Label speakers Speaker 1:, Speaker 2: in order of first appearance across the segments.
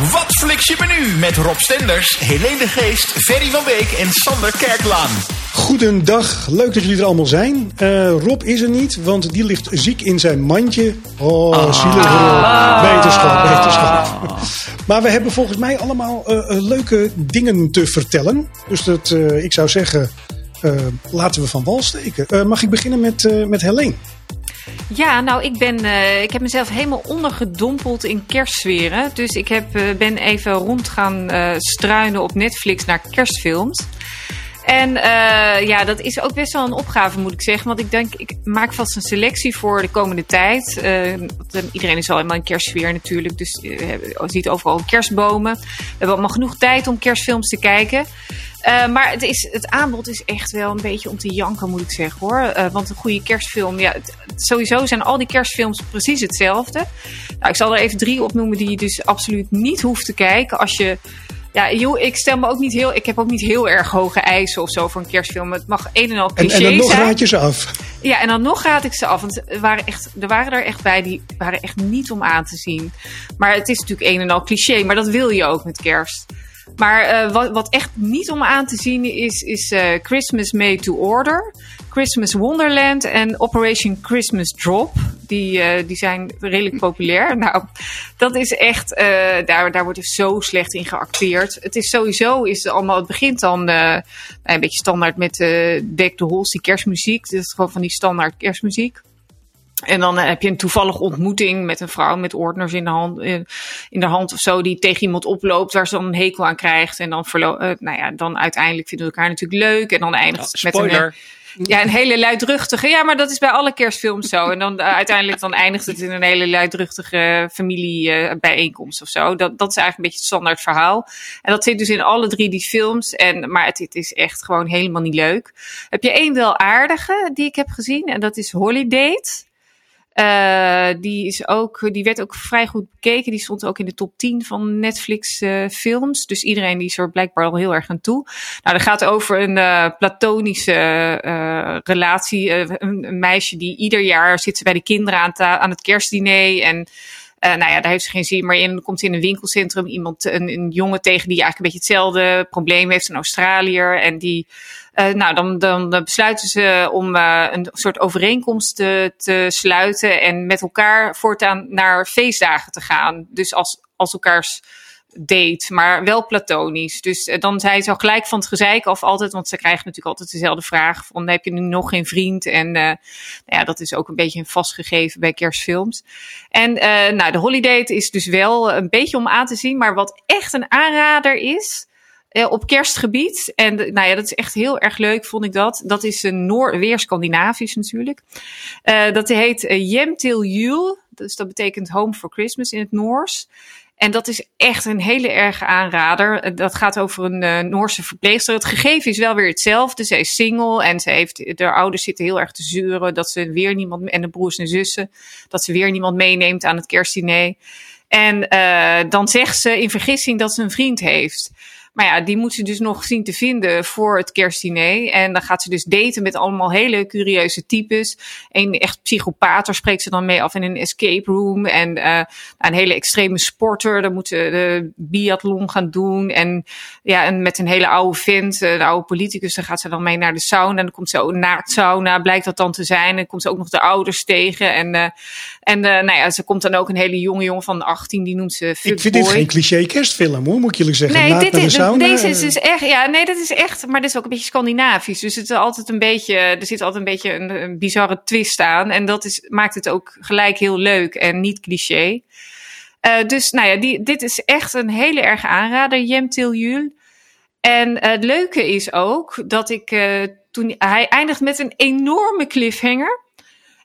Speaker 1: Wat fliks je menu met Rob Stenders, Helene de Geest, Ferry van Beek en Sander Kerklaan.
Speaker 2: Goedendag, leuk dat jullie er allemaal zijn. Eh, Rob is er niet, want die ligt ziek in zijn mandje. Oh,
Speaker 1: Ah.
Speaker 2: zielig Rob. Beterschap, beterschap. Maar we hebben volgens mij allemaal eh, eh, leuke dingen te vertellen. Dus dat, eh, ik zou zeggen, eh, laten we van wal steken. Eh, mag ik beginnen met, eh met Helene?
Speaker 3: Ja, nou, ik, ben, eh, ik heb mezelf helemaal ondergedompeld in kerstsferen. Dus ik heb, eh, ben even rond gaan eh, struinen op Netflix naar kerstfilms. En eh, ja, dat is ook best wel een opgave, moet ik zeggen. Want ik denk, ik maak vast een selectie voor de komende tijd. Eh, eh, iedereen is al helemaal in kerstsfeer natuurlijk. Dus eh, je ziet overal kerstbomen. We hebben allemaal genoeg tijd om kerstfilms te kijken. Eh, maar het, is, het aanbod is echt wel een beetje om te janken, moet ik zeggen hoor. Eh, want een goede kerstfilm, ja, sowieso zijn al die kerstfilms precies hetzelfde. Nou, ik zal er even drie opnoemen die je dus absoluut niet hoeft te kijken. Als je, ja, joh, ik stel me ook niet heel, ik heb ook niet heel erg hoge eisen of zo voor een kerstfilm. Het mag een en al cliché
Speaker 2: en dan nog
Speaker 3: zijn.
Speaker 2: raad je ze af.
Speaker 3: Ja, en dan nog raad ik ze af. Want er waren, echt, er waren er echt bij die waren echt niet om aan te zien. Maar het is natuurlijk een en al cliché. Maar dat wil je ook met kerst. Maar eh, wat, wat echt niet om aan te zien is, is eh, Christmas Made to Order, Christmas Wonderland en Operation Christmas Drop. Die, eh, die zijn redelijk populair. Nou, dat is echt, eh, daar, daar wordt er zo slecht in geacteerd. Het is sowieso, is het allemaal, het begint dan eh, een beetje standaard met Deck the Halls, die kerstmuziek. Dat is gewoon van die standaard kerstmuziek. En dan heb je een toevallige ontmoeting met een vrouw met ordners in de hand, in de hand of zo, die tegen iemand oploopt waar ze dan een hekel aan krijgt. En dan, verlo- nou ja, dan uiteindelijk vinden we elkaar natuurlijk leuk. En dan eindigt het met een. Ja, een hele luidruchtige. Ja, maar dat is bij alle kerstfilms zo. En dan eh, uiteindelijk dan eindigt het in een hele luidruchtige familiebijeenkomst of zo. Dat, dat is eigenlijk een beetje het standaard verhaal. En dat zit dus in alle drie die films. En, maar het, het is echt gewoon helemaal niet leuk. Heb je één wel aardige die ik heb gezien. En dat is Holiday. Eh, die, is ook, die werd ook vrij goed bekeken. Die stond ook in de top 10 van Netflix eh, films. Dus iedereen die is er blijkbaar al heel erg aan toe. Nou, dat gaat over een eh, platonische relatie. Een, een meisje die ieder jaar zit bij de kinderen aan, aan het kerstdiner. En nou ja, daar heeft ze geen zin meer in. Komt in een winkelcentrum iemand, een, een jongen tegen die eigenlijk een beetje hetzelfde probleem heeft, een Australiër. En die, eh, nou, dan, dan, besluiten ze om eh, een soort overeenkomst te, te sluiten en met elkaar voortaan naar feestdagen te gaan. Dus als, als elkaars date, maar wel platonisch. Dus eh, dan zijn ze al gelijk van het gezeik af altijd, want ze krijgen natuurlijk altijd dezelfde vraag van heb je nu nog geen vriend? En eh, nou ja, dat is ook een beetje een vastgegeven bij kerstfilms. En eh, nou, de Holiday is dus wel een beetje om aan te zien, maar wat echt een aanrader is, op kerstgebied. En nou ja, dat is echt heel erg leuk, vond ik dat. Dat is een Noor, weer Scandinavisch natuurlijk. Dat heet uh, Jem til Jul. Dus dat betekent Home for Christmas in het Noors. En dat is echt een hele erge aanrader. Eh, Dat gaat over een eh, Noorse verpleegster. Het gegeven is wel weer hetzelfde. Zij is single en ze heeft, de ouders zitten heel erg te zeuren dat ze weer niemand, en de broers en zussen, dat ze weer niemand meeneemt aan het kerstdiner. En eh, dan zegt ze in vergissing dat ze een vriend heeft. Maar ja, die moet ze dus nog zien te vinden voor het kerstdiner. En dan gaat ze dus daten met allemaal hele curieuze types. Een echt psychopaat, daar spreekt ze dan mee af in een escape room. En uh, een hele extreme sporter, dan moet ze de biathlon gaan doen. En ja, en met een hele oude vent, een oude politicus, dan gaat ze dan mee naar de sauna. En dan komt ze ook naar het sauna, blijkt dat dan te zijn. En dan komt ze ook nog de ouders tegen. En, uh, en uh, nou ja, ze komt dan ook een hele jonge jongen van 18, die noemt ze.
Speaker 2: Ik vind dit geen cliché kerstfilm hoor, moet ik jullie zeggen.
Speaker 3: Nee, dit is,
Speaker 2: sauna,
Speaker 3: deze is
Speaker 2: eh,
Speaker 3: dus echt, ja, nee, dat is echt, maar dit is ook een beetje Scandinavisch. Dus het is altijd een beetje, er zit altijd een beetje een, een bizarre twist aan. En dat is, maakt het ook gelijk heel leuk en niet cliché. Uh, dus nou ja, die, dit is echt een hele erge aanrader, Jem Til Jul. En uh, het leuke is ook dat ik uh, toen hij eindigt met een enorme cliffhanger.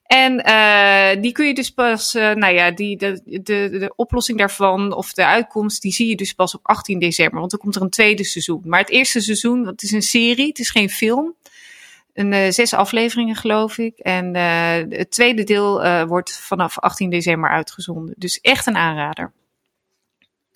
Speaker 3: En uh, die kun je dus pas, uh, nou ja, die, de, de, de oplossing daarvan of de uitkomst, die zie je dus pas op 18 december. Want dan komt er een tweede seizoen. Maar het eerste seizoen, want het is een serie, het is geen film. Een, uh, zes afleveringen, geloof ik. En het tweede deel wordt vanaf 18 december uitgezonden. Dus echt een aanrader.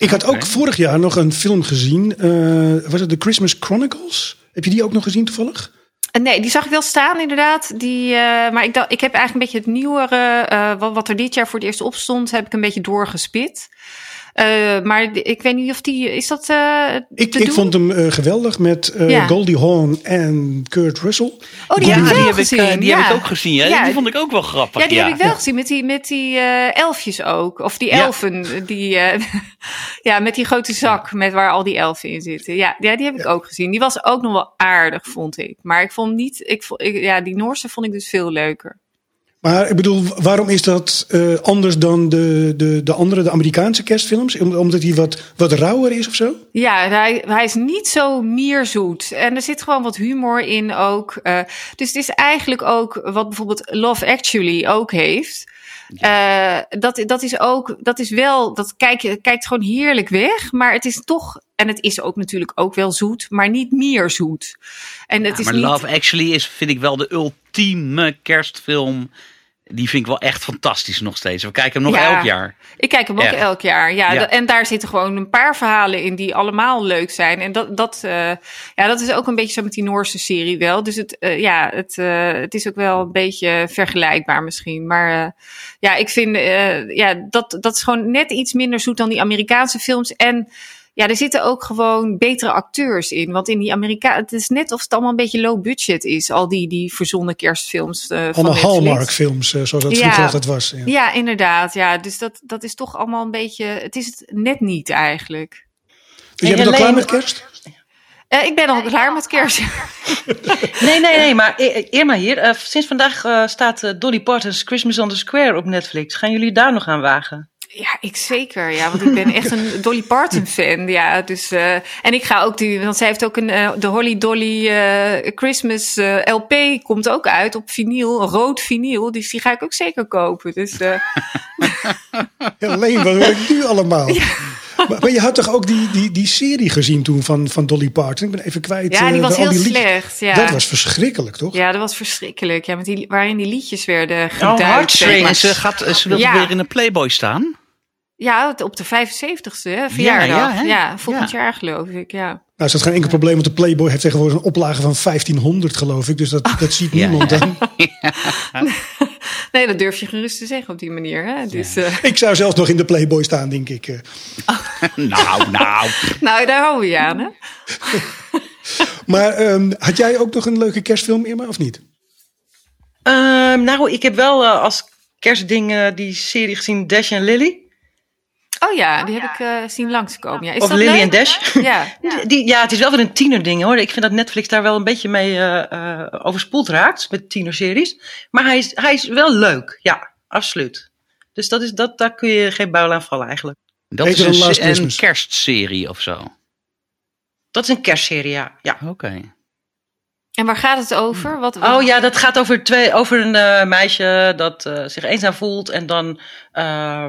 Speaker 2: Ik had ook okay. vorig jaar nog een film gezien. Uh, was het The Christmas Chronicles? Heb je die ook nog gezien toevallig?
Speaker 3: Nee, die zag ik wel staan inderdaad. Die, uh, maar ik, dacht, ik heb eigenlijk een beetje het nieuwere, uh, wat, wat, er dit jaar voor het eerst op stond, heb ik een beetje doorgespit. Eh, maar ik weet niet of die. Is dat. eh
Speaker 2: Ik, ik vond hem eh, geweldig met eh,
Speaker 3: Ja.
Speaker 2: Goldie Hawn en Kurt Russell.
Speaker 3: Oh, die
Speaker 4: ja,
Speaker 3: heb ik
Speaker 4: die, heb ik,
Speaker 3: gezien.
Speaker 4: die
Speaker 3: ja.
Speaker 4: heb ik ook gezien. Ja. Die vond ik ook wel grappig.
Speaker 3: Ja, die heb ik wel
Speaker 2: Ja.
Speaker 3: gezien met die, met die eh, elfjes ook. Of die
Speaker 4: Ja.
Speaker 3: elfen. Die, eh, ja, met die grote zak met waar al die elfen in zitten. Ja, ja die heb ik ook gezien. Die was ook nog wel aardig, vond ik. Maar ik vond niet. Ik vond, ik, ja, die Noorse vond ik dus veel leuker.
Speaker 2: Maar ik bedoel, waarom is dat eh, anders dan de, de, de andere, de Amerikaanse kerstfilms? Om- Omdat hij wat, wat rauwer is of zo?
Speaker 3: Ja, hij, hij is niet zo mierzoet. En er zit gewoon wat humor in ook. Eh, dus het is eigenlijk ook wat bijvoorbeeld Love Actually ook heeft. Eh, dat, dat is ook, dat is wel, dat kijk, je kijkt gewoon heerlijk weg. Maar het is toch, en het is ook natuurlijk ook wel zoet, maar niet meer zoet. En het
Speaker 4: Ja,
Speaker 3: is
Speaker 4: maar
Speaker 3: niet,
Speaker 4: Love Actually is, vind ik wel de ultieme kerstfilm. Die vind ik wel echt fantastisch nog steeds. We kijken hem nog
Speaker 3: Ja.
Speaker 4: elk jaar.
Speaker 3: Ik kijk hem ook elk jaar. Ja, en daar zitten gewoon een paar verhalen in die allemaal leuk zijn. En dat, dat, eh, ja, dat is ook een beetje zo met die Noorse serie wel. Dus het, eh, ja, het, eh, het is ook wel een beetje vergelijkbaar misschien. Maar ja, ik vind ja, dat, dat is gewoon net iets minder zoet dan die Amerikaanse films. En ja, er zitten ook gewoon betere acteurs in. Want in die Amerika, het is net of het allemaal een beetje low budget is. Al die, die verzonnen kerstfilms. eh, van
Speaker 2: Allemaal
Speaker 3: Netflix.
Speaker 2: Hallmark films, eh, zoals dat
Speaker 3: Ja.
Speaker 2: vroeger altijd was. Ja.
Speaker 3: Ja, inderdaad. Ja, dus dat, dat is toch allemaal een beetje. Het is het net niet eigenlijk.
Speaker 2: Dus jij
Speaker 5: Hey,
Speaker 2: bent al klaar met kerst?
Speaker 3: Eh, ik ben al klaar met kerst.
Speaker 5: Nee, nee, nee, maar Irma hier. eh, sinds vandaag eh, staat Dolly Parton's Christmas on the Square op Netflix. Gaan jullie daar nog aan wagen?
Speaker 3: Ja, ik zeker. Ja, want ik ben echt een Dolly Parton fan. Ja, dus eh, en ik ga ook die, want zij heeft ook een eh, de Holly Dolly eh, Christmas eh, LP komt ook uit op vinyl, rood vinyl. Dus die ga ik ook zeker kopen. Dus eh,
Speaker 2: Helene, wat hoor ik nu allemaal? Maar, maar je had toch ook die, die, die serie gezien toen van, van Dolly Parton? Ik ben even kwijt.
Speaker 3: ja, die was heel
Speaker 2: die
Speaker 3: slecht. Ja.
Speaker 2: Dat was verschrikkelijk, toch?
Speaker 3: Ja, dat was verschrikkelijk. Ja, met die, waarin die liedjes werden
Speaker 5: Oh. Heartstrings.
Speaker 4: En ze, gaat, ze wil
Speaker 3: Ja.
Speaker 4: weer in een Playboy staan.
Speaker 3: Ja, op de 75ste hè, verjaardag.
Speaker 4: ja,
Speaker 3: volgend
Speaker 4: Ja.
Speaker 3: jaar geloof ik, ja.
Speaker 2: Nou, is dat geen enkel probleem, want de Playboy heeft tegenwoordig een oplage van 1500, geloof ik. Dus dat, dat ziet niemand
Speaker 4: ja.
Speaker 2: dan.
Speaker 3: Nee, dat durf je gerust te zeggen op die manier. Hè? Dus, eh,
Speaker 2: Ik zou zelfs nog in de Playboy staan, denk ik. eh.
Speaker 4: nou, nou.
Speaker 3: nou, daar houden we je aan, hè?
Speaker 2: Maar ehm, had jij ook nog een leuke kerstfilm, Irma, of niet?
Speaker 5: Ehm, nou, ik heb wel eh, als kerstding die serie gezien Dash en Lily.
Speaker 3: Oh ja, die heb ik eh, zien langskomen. Ja, is
Speaker 5: Of
Speaker 3: dat
Speaker 5: Lily en Dash.
Speaker 3: Ja,
Speaker 5: Die- Die, ja, het is wel weer een tienerding hoor. Ik vind dat Netflix daar wel een beetje mee eh, eh, overspoeld raakt met tienerseries. Maar hij is, hij is wel leuk. Ja, absoluut. Dus dat is, dat, daar kun je geen buil aan vallen eigenlijk.
Speaker 4: Dat is een, een kerstserie of zo.
Speaker 5: Dat is een kerstserie, ja. ja.
Speaker 4: Oké.
Speaker 3: En waar gaat het over? Wat,
Speaker 5: Oh ja, dat gaat over, twee, over een eh, meisje dat eh, zich eenzaam voelt. En dan, eh,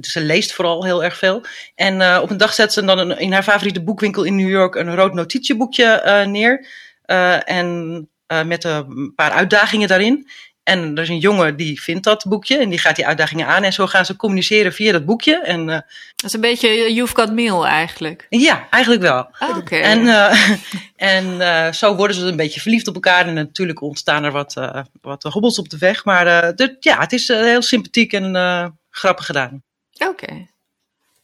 Speaker 5: ze leest vooral heel erg veel. En op een dag zet ze dan in haar favoriete boekwinkel in New York een rood notitieboekje neer. En met een paar uitdagingen daarin. En er is een jongen die vindt dat boekje en die gaat die uitdagingen aan. En zo gaan ze communiceren via dat boekje. En eh,
Speaker 3: Dat is een beetje You've Got Mail eigenlijk.
Speaker 5: ja, eigenlijk wel.
Speaker 3: Ah, Oké.
Speaker 5: En, eh, en eh, zo worden ze een beetje verliefd op elkaar. En natuurlijk ontstaan er wat, wat hobbels op de weg. Maar dit- ja, het is heel sympathiek en grappig gedaan.
Speaker 3: Oké.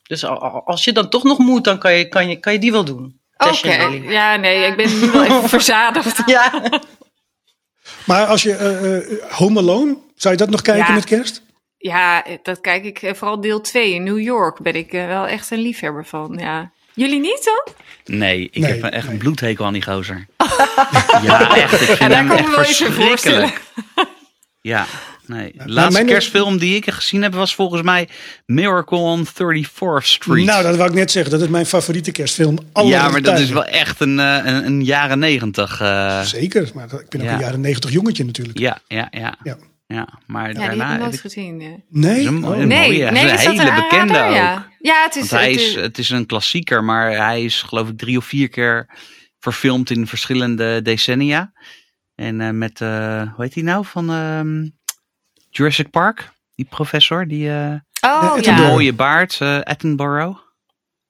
Speaker 5: Dus al- al- als je dan toch nog moet, dan kan je, kan je, kan je die wel doen.
Speaker 3: Oké. Ja, nee, ik ben nu wel even verzadigd.
Speaker 5: Ja.
Speaker 2: Maar als je eh, eh, Home Alone, zou je dat nog kijken
Speaker 3: Ja.
Speaker 2: met kerst?
Speaker 3: Ja, dat kijk ik eh, vooral deel 2 in New York. Ben ik wel echt een liefhebber van. Ja. Jullie niet dan?
Speaker 4: Nee, ik
Speaker 2: Nee,
Speaker 4: heb echt
Speaker 2: nee.
Speaker 4: een bloedhekel aan die gozer. ja, echt. Ik vind
Speaker 3: Ja, daar
Speaker 4: hem echt
Speaker 3: me wel even voorstellen.
Speaker 4: verschrikkelijk. Ja, nee. De laatste
Speaker 2: mijn-
Speaker 4: kerstfilm die ik gezien heb was volgens mij Miracle on 34th Street.
Speaker 2: Nou, dat wou ik net zeggen. Dat is mijn favoriete kerstfilm aller
Speaker 4: ja, maar dat is wel echt een, eh, een, een jaren negentig. eh,
Speaker 2: Zeker, maar ik ben ook
Speaker 4: Ja.
Speaker 2: een jaren negentig jongetje natuurlijk.
Speaker 4: ja, ja, ja,
Speaker 2: Ja.
Speaker 4: ja. Maar
Speaker 3: Ja, die heb
Speaker 4: daarna
Speaker 3: ik
Speaker 4: heb
Speaker 3: nooit
Speaker 4: ik
Speaker 3: gezien. ja.
Speaker 2: Nee?
Speaker 4: is een-
Speaker 2: Oh.
Speaker 4: een-
Speaker 3: Nee,
Speaker 4: mooie.
Speaker 3: Nee,
Speaker 4: is een
Speaker 3: is dat
Speaker 4: hele
Speaker 3: een
Speaker 4: bekende?
Speaker 3: Ja.
Speaker 4: ook.
Speaker 3: ja, het is...
Speaker 4: Want hij
Speaker 3: het
Speaker 4: is, het is een klassieker, maar hij is geloof ik drie of vier keer verfilmd in verschillende decennia. En eh, met, eh, hoe heet hij nou, van ehm, Jurassic Park? Die professor, die eh
Speaker 3: oh,
Speaker 2: Ja,
Speaker 4: mooie baard, eh, Attenborough.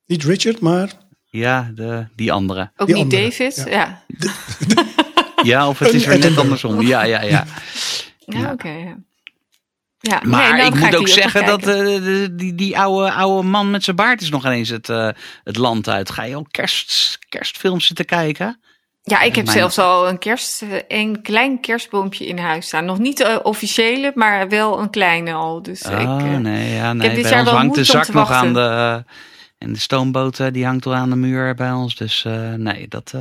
Speaker 2: Niet Richard, maar
Speaker 4: Ja, de, die andere.
Speaker 3: Ook
Speaker 2: Die
Speaker 3: niet
Speaker 2: andere,
Speaker 3: David?
Speaker 2: ja.
Speaker 3: Ja.
Speaker 4: Ja, of het is weer net andersom. Ja, ja, ja.
Speaker 3: Ja,
Speaker 4: Ja.
Speaker 3: oké. ja. Ja,
Speaker 4: Maar
Speaker 3: nee, dan
Speaker 4: ik moet ook zeggen dat eh, de- die, die oude, oude man met zijn baard is nog ineens het, eh, het land uit. Ga je al kerst, kerstfilms zitten kijken?
Speaker 3: Ja, ik heb
Speaker 4: mijn-
Speaker 3: zelfs al een, kerst, eh, een klein kerstboompje in huis staan. Nog niet de officiële, maar wel een kleine al. Dus ik,
Speaker 4: oh
Speaker 3: eh,
Speaker 4: nee, ja, nee. bij ons hangt de zak nog aan de... eh, en de stoomboot eh, die hangt al aan de muur bij ons. Dus eh, nee, dat... eh,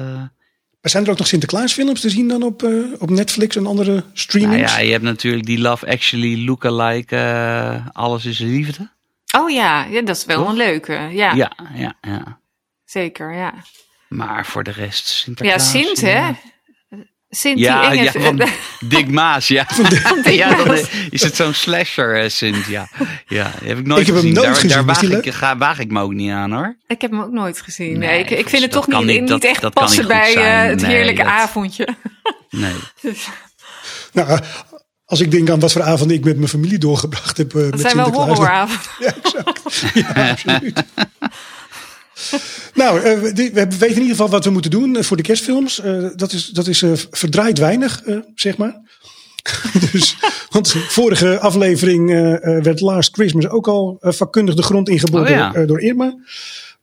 Speaker 2: Maar zijn er ook nog Sinterklaasfilms te zien dan op, eh, op Netflix en andere
Speaker 4: nou
Speaker 2: streamings?
Speaker 4: ja, je hebt natuurlijk die Love Actually lookalike eh, Alles is Liefde.
Speaker 3: Oh ja, ja, dat is wel
Speaker 4: Toch?
Speaker 3: een leuke. Ja,
Speaker 4: Ja, ja, ja.
Speaker 3: zeker. Ja,
Speaker 4: Maar voor de rest
Speaker 3: ja
Speaker 4: Sinterklaas.
Speaker 3: Sint, hè? Sint
Speaker 4: Ja,
Speaker 3: die
Speaker 4: ja, van Dick Maas, ja. ja, dan is het zo'n slasher, eh, Sint, ja. Ja, die heb ik nooit
Speaker 2: Ik heb hem
Speaker 4: gezien.
Speaker 2: nooit
Speaker 4: daar,
Speaker 2: gezien.
Speaker 4: Daar waag ik, ga, waag ik me ook niet aan, hoor.
Speaker 3: ik heb hem ook nooit gezien. Nee,
Speaker 4: Nee,
Speaker 3: ik, ik vind het toch niet,
Speaker 4: niet- dat-
Speaker 3: echt
Speaker 4: dat
Speaker 3: passen bij eh, het
Speaker 4: Nee,
Speaker 3: heerlijke
Speaker 4: dat-
Speaker 3: avondje.
Speaker 4: Nee.
Speaker 2: Nou, eh, als ik denk aan wat voor avonden ik met mijn familie doorgebracht heb. eh,
Speaker 3: Dat
Speaker 2: met
Speaker 3: zijn wel.
Speaker 2: Ja, exact. Ja, absoluut. nou, eh, we, weten in ieder geval wat we moeten doen eh, voor de kerstfilms. Eh, dat is, dat is verdraaid weinig, eh, zeg maar. dus, want vorige aflevering werd Last Christmas ook al vakkundig de grond ingeboord
Speaker 4: Oh ja.
Speaker 2: door, door Irma.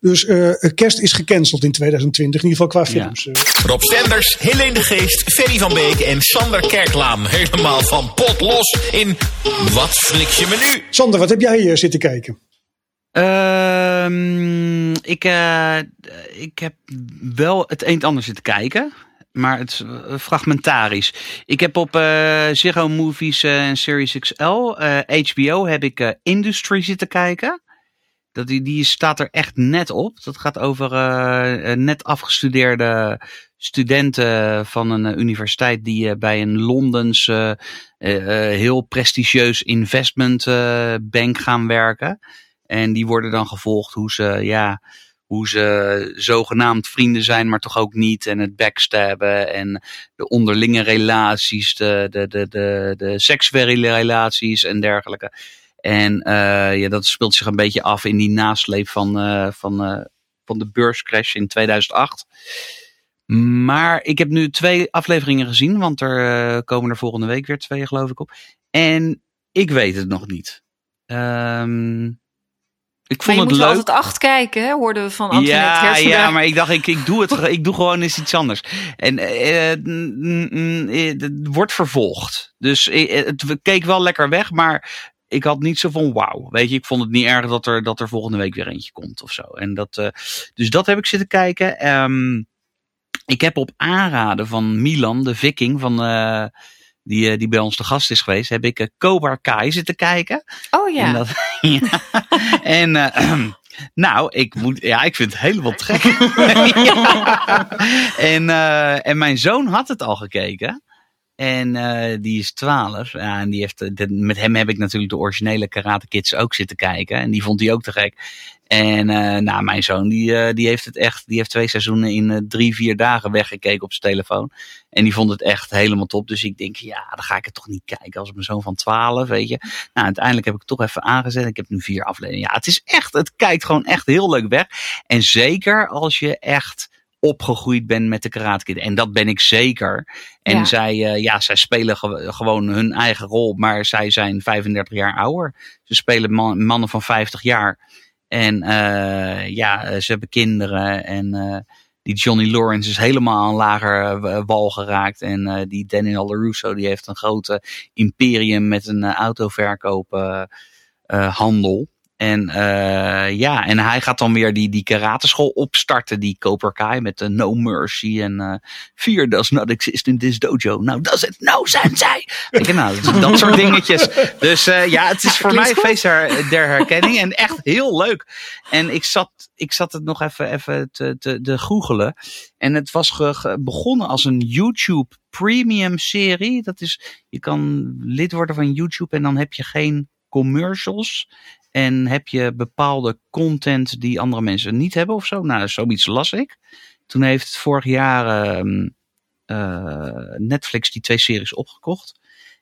Speaker 2: Dus eh, kerst is gecanceld in 2020, in ieder geval qua
Speaker 4: Ja.
Speaker 2: films. eh.
Speaker 1: Rob Stenders, Helene de Geest, Ferry van Beek en Sander Kerklaam. Helemaal van pot los in Wat flik je me nu?
Speaker 2: Sander, wat heb jij eh, zitten kijken?
Speaker 4: Ehm, ik, eh, ik heb wel het een en ander zitten kijken. Maar het is eh, fragmentarisch. Ik heb op eh Zero Movies en Series XL, HBO, heb ik Industry zitten kijken. Dat die, die staat er echt net op. Dat gaat over net afgestudeerde studenten van een universiteit die bij een Londens heel prestigieus investment bank gaan werken. En die worden dan gevolgd hoe ze, ja, hoe ze zogenaamd vrienden zijn, maar toch ook niet. En het backstabben en de onderlinge relaties, de, de, de, de, de seksuele relaties en dergelijke. En eh, ja, dat speelt zich een beetje af in die nasleep van, eh, van, eh, van de beurscrash in 2008. Maar ik heb nu twee afleveringen gezien, want er komen er volgende week weer twee, geloof ik, op. En ik weet het nog niet. Ehm, ik
Speaker 3: Maar
Speaker 4: vond
Speaker 3: je
Speaker 4: het
Speaker 3: moet
Speaker 4: leuk.
Speaker 3: altijd acht kijken, hè? hoorden we van Antoinette
Speaker 4: Ja, ja, maar ik dacht, ik, ik doe het, ik doe gewoon eens iets anders. En eh, mm, eh, het wordt vervolgd. Dus eh, het keek wel lekker weg, maar ik had niet zo van wauw. Weet je, ik vond het niet erg dat er, dat er volgende week weer eentje komt of zo. En dat, eh, dus dat heb ik zitten kijken. Ehm, ik heb op aanraden van Milan, de viking, van, eh, die, eh, die bij ons te gast is geweest, heb ik uh, Cobra Kai zitten kijken.
Speaker 3: Oh ja.
Speaker 4: En, dat, ja. en eh, nou, ik, moet, ja, ik vind het helemaal te gek. Ja. en, eh, en mijn zoon had het al gekeken. En eh, die is 12. Ja, en die heeft, eh, met hem heb ik natuurlijk de originele Karate Kids ook zitten kijken. En die vond hij ook te gek. En eh, nou, mijn zoon die, die heeft het echt, die heeft twee seizoenen in drie, vier dagen weggekeken op zijn telefoon. En die vond het echt helemaal top. Dus ik denk, ja, dan ga ik het toch niet kijken als mijn zoon van 12, weet je. Nou, uiteindelijk heb ik het toch even aangezet. Ik heb nu vier afleveringen. Ja, het is echt, het kijkt gewoon echt heel leuk weg. En zeker als je echt opgegroeid bent met de Karate Kid. En dat ben ik zeker. En
Speaker 3: Ja.
Speaker 4: zij, eh, ja, zij spelen ge- gewoon hun eigen rol, maar zij zijn 35 jaar ouder. Ze spelen man- mannen van 50 jaar. En eh, ja, eh, ze hebben kinderen. En die Johnny Lawrence is helemaal aan lager wal geraakt. En die Daniel LaRusso die heeft een grote imperium met een autoverkoop uh, handel. En uh, ja, en hij gaat dan weer die, die karateschool opstarten, die Cobra Kai met de No Mercy en uh, Fear does not exist in this dojo. Nou, does it? No, sensei! Weet je, nou, dat, dat soort dingetjes. Dus ja, het is voor mij feest der herkenning en echt heel leuk. En ik zat, ik zat het nog even, even te, te, te googelen. En het was ge, ge, begonnen als een YouTube premium serie. Dat is, je kan lid worden van YouTube en dan heb je geen commercials. En heb je bepaalde content die andere mensen niet hebben of zo? Nou, zoiets las ik. Toen heeft vorig jaar uh, uh, Netflix die twee series opgekocht.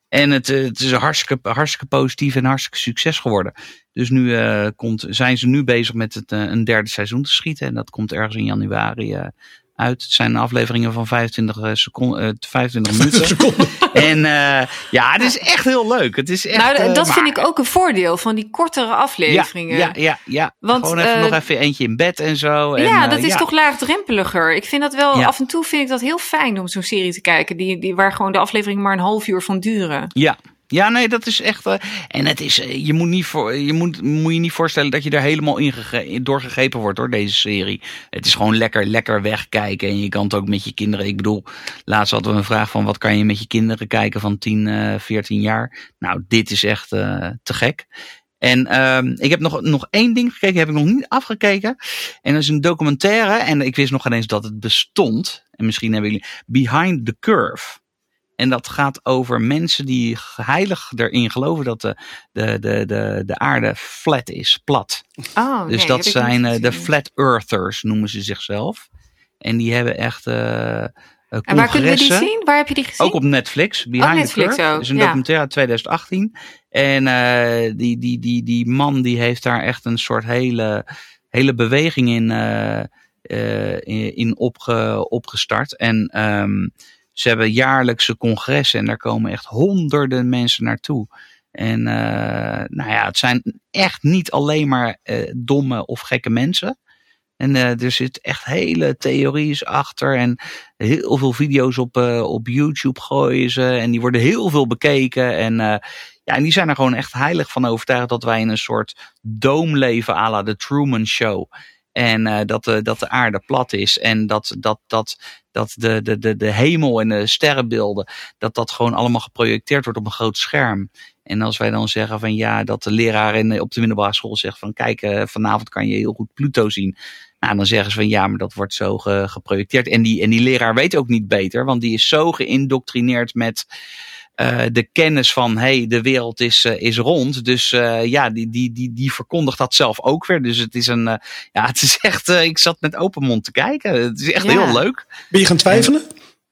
Speaker 4: En het, uh, het is hartstikke, hartstikke positief en hartstikke succes geworden. Dus nu uh, komt, zijn ze nu bezig met het, een derde seizoen te schieten. En dat komt ergens in januari uit. Het zijn afleveringen van 25 seconden, 25 minuten.
Speaker 2: seconden.
Speaker 4: En uh, ja, het is echt heel leuk. Het is echt,
Speaker 3: nou, dat
Speaker 4: uh,
Speaker 3: vind ik ook een voordeel van die kortere afleveringen.
Speaker 4: Ja, ja, ja. ja.
Speaker 3: Want,
Speaker 4: Gewoon even,
Speaker 3: uh,
Speaker 4: nog even eentje in bed en zo. En,
Speaker 3: ja, dat is
Speaker 4: ja.
Speaker 3: toch laagdrempeliger. Ik vind dat wel,
Speaker 4: Ja.
Speaker 3: af en toe vind ik dat heel fijn om zo'n serie te kijken. Die, die, waar gewoon de afleveringen maar een half uur van duren.
Speaker 4: Ja. Ja, nee, dat is echt. eh, en het is. eh, je moet, niet voor, je moet, moet je niet voorstellen dat je er helemaal in doorgegrepen wordt door deze serie. Het is gewoon lekker, lekker wegkijken. En je kan het ook met je kinderen. Ik bedoel, laatst hadden we een vraag van wat kan je met je kinderen kijken van 10, eh 14 jaar. Nou, dit is echt eh, te gek. En ehm, ik heb nog, nog één ding gekeken, heb ik nog niet afgekeken. En dat is een documentaire. En ik wist nog geen eens dat het bestond. En misschien hebben jullie Behind the Curve. En dat gaat over mensen die heilig erin geloven dat de, de, de, de, de aarde flat is, plat.
Speaker 3: Oh,
Speaker 4: Dus
Speaker 3: nee,
Speaker 4: dat zijn eh, de flat earthers, noemen ze zichzelf. En die hebben echt eh,
Speaker 3: En waar kunnen we die zien? Waar heb je die gezien?
Speaker 4: Ook op Netflix. Behind
Speaker 3: Netflix
Speaker 4: the Curve.
Speaker 3: ook,
Speaker 4: Dat is een
Speaker 3: ja.
Speaker 4: documentaire uit 2018. En die, die, die, die man die heeft daar echt een soort hele, hele beweging in, in, in opge, opgestart. En ehm, ze hebben jaarlijkse congressen en daar komen echt honderden mensen naartoe. En eh, nou ja, het zijn echt niet alleen maar eh, domme of gekke mensen. En eh, er zit echt hele theorieën achter. En heel veel video's op, op YouTube gooien ze. En die worden heel veel bekeken. En, ja, en die zijn er gewoon echt heilig van overtuigd dat wij in een soort doom leven à la de Truman Show. En eh, dat, de, dat de aarde plat is. En dat, dat, dat, dat de, de, de, de hemel en de sterrenbeelden. Dat dat gewoon allemaal geprojecteerd wordt op een groot scherm. En als wij dan zeggen van ja, dat de leraar in, op de middelbare school zegt van kijk, eh, vanavond kan je heel goed Pluto zien. Nou, dan zeggen ze van ja, maar dat wordt zo ge- geprojecteerd. En die, en die leraar weet ook niet beter, want die is zo geïndoctrineerd met eh, de kennis van hey, de wereld is, eh, is rond. Dus eh, ja, die, die, die, die verkondigt dat zelf ook weer. Dus het is een, eh, ja, het is echt, ik zat met open mond te kijken. Het is echt
Speaker 3: Ja.
Speaker 4: heel leuk.
Speaker 2: Ben je gaan twijfelen?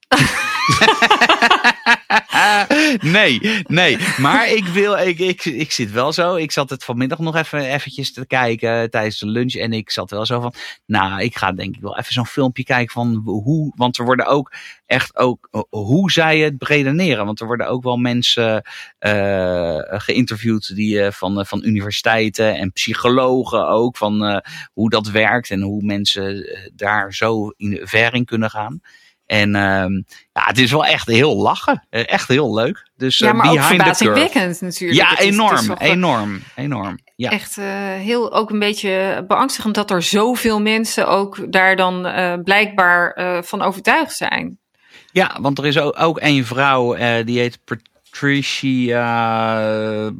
Speaker 4: nee, nee. Maar ik wil, ik, ik, ik zit wel zo. Ik zat het vanmiddag nog even eventjes te kijken tijdens de lunch. En ik zat wel zo van, nou, ik ga denk ik wel even zo'n filmpje kijken van hoe, want er worden ook echt ook hoe zij het redeneren. Want er worden ook wel mensen eh, geïnterviewd die eh, van, eh, van universiteiten en psychologen ook van hoe dat werkt en hoe mensen daar zo in, ver in kunnen gaan. En ehm, ja, het is wel echt heel lachen. Eh, Echt heel leuk. Dus
Speaker 3: ja,
Speaker 4: eh,
Speaker 3: maar ook verbazingwekkend natuurlijk.
Speaker 4: Ja,
Speaker 3: is- is
Speaker 4: enorm, enorm, enorm. Ja.
Speaker 3: Echt eh, heel ook een beetje beangstigend dat er zoveel mensen ook daar dan blijkbaar van overtuigd zijn.
Speaker 4: ja, want er is ook, ook één vrouw die heet Patricia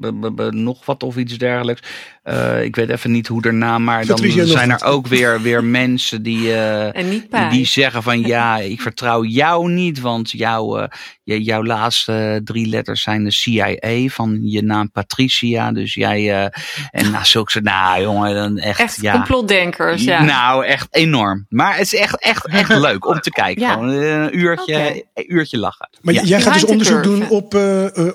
Speaker 4: b- b- b- nog wat of iets dergelijks. Eh, ik weet even niet hoe haar naam, maar dan
Speaker 2: Patricia
Speaker 4: zijn er ook weer, weer mensen die, eh,
Speaker 3: En niet
Speaker 4: die, die zeggen van ja, ik vertrouw jou niet, want jouw, eh, je- jouw laatste drie letters zijn de CIA van je naam Patricia. Dus jij, eh, en nou, zulke soort, nou jongen, dan echt,
Speaker 3: Echt
Speaker 4: ja.
Speaker 3: complotdenkers, ja.
Speaker 4: Nou, echt enorm. Maar het is echt, echt, echt leuk om te kijken.
Speaker 3: Ja.
Speaker 4: Gewoon een uurtje, een uurtje lachen.
Speaker 2: Maar
Speaker 4: ja.
Speaker 2: jij gaat dus onderzoek doen op,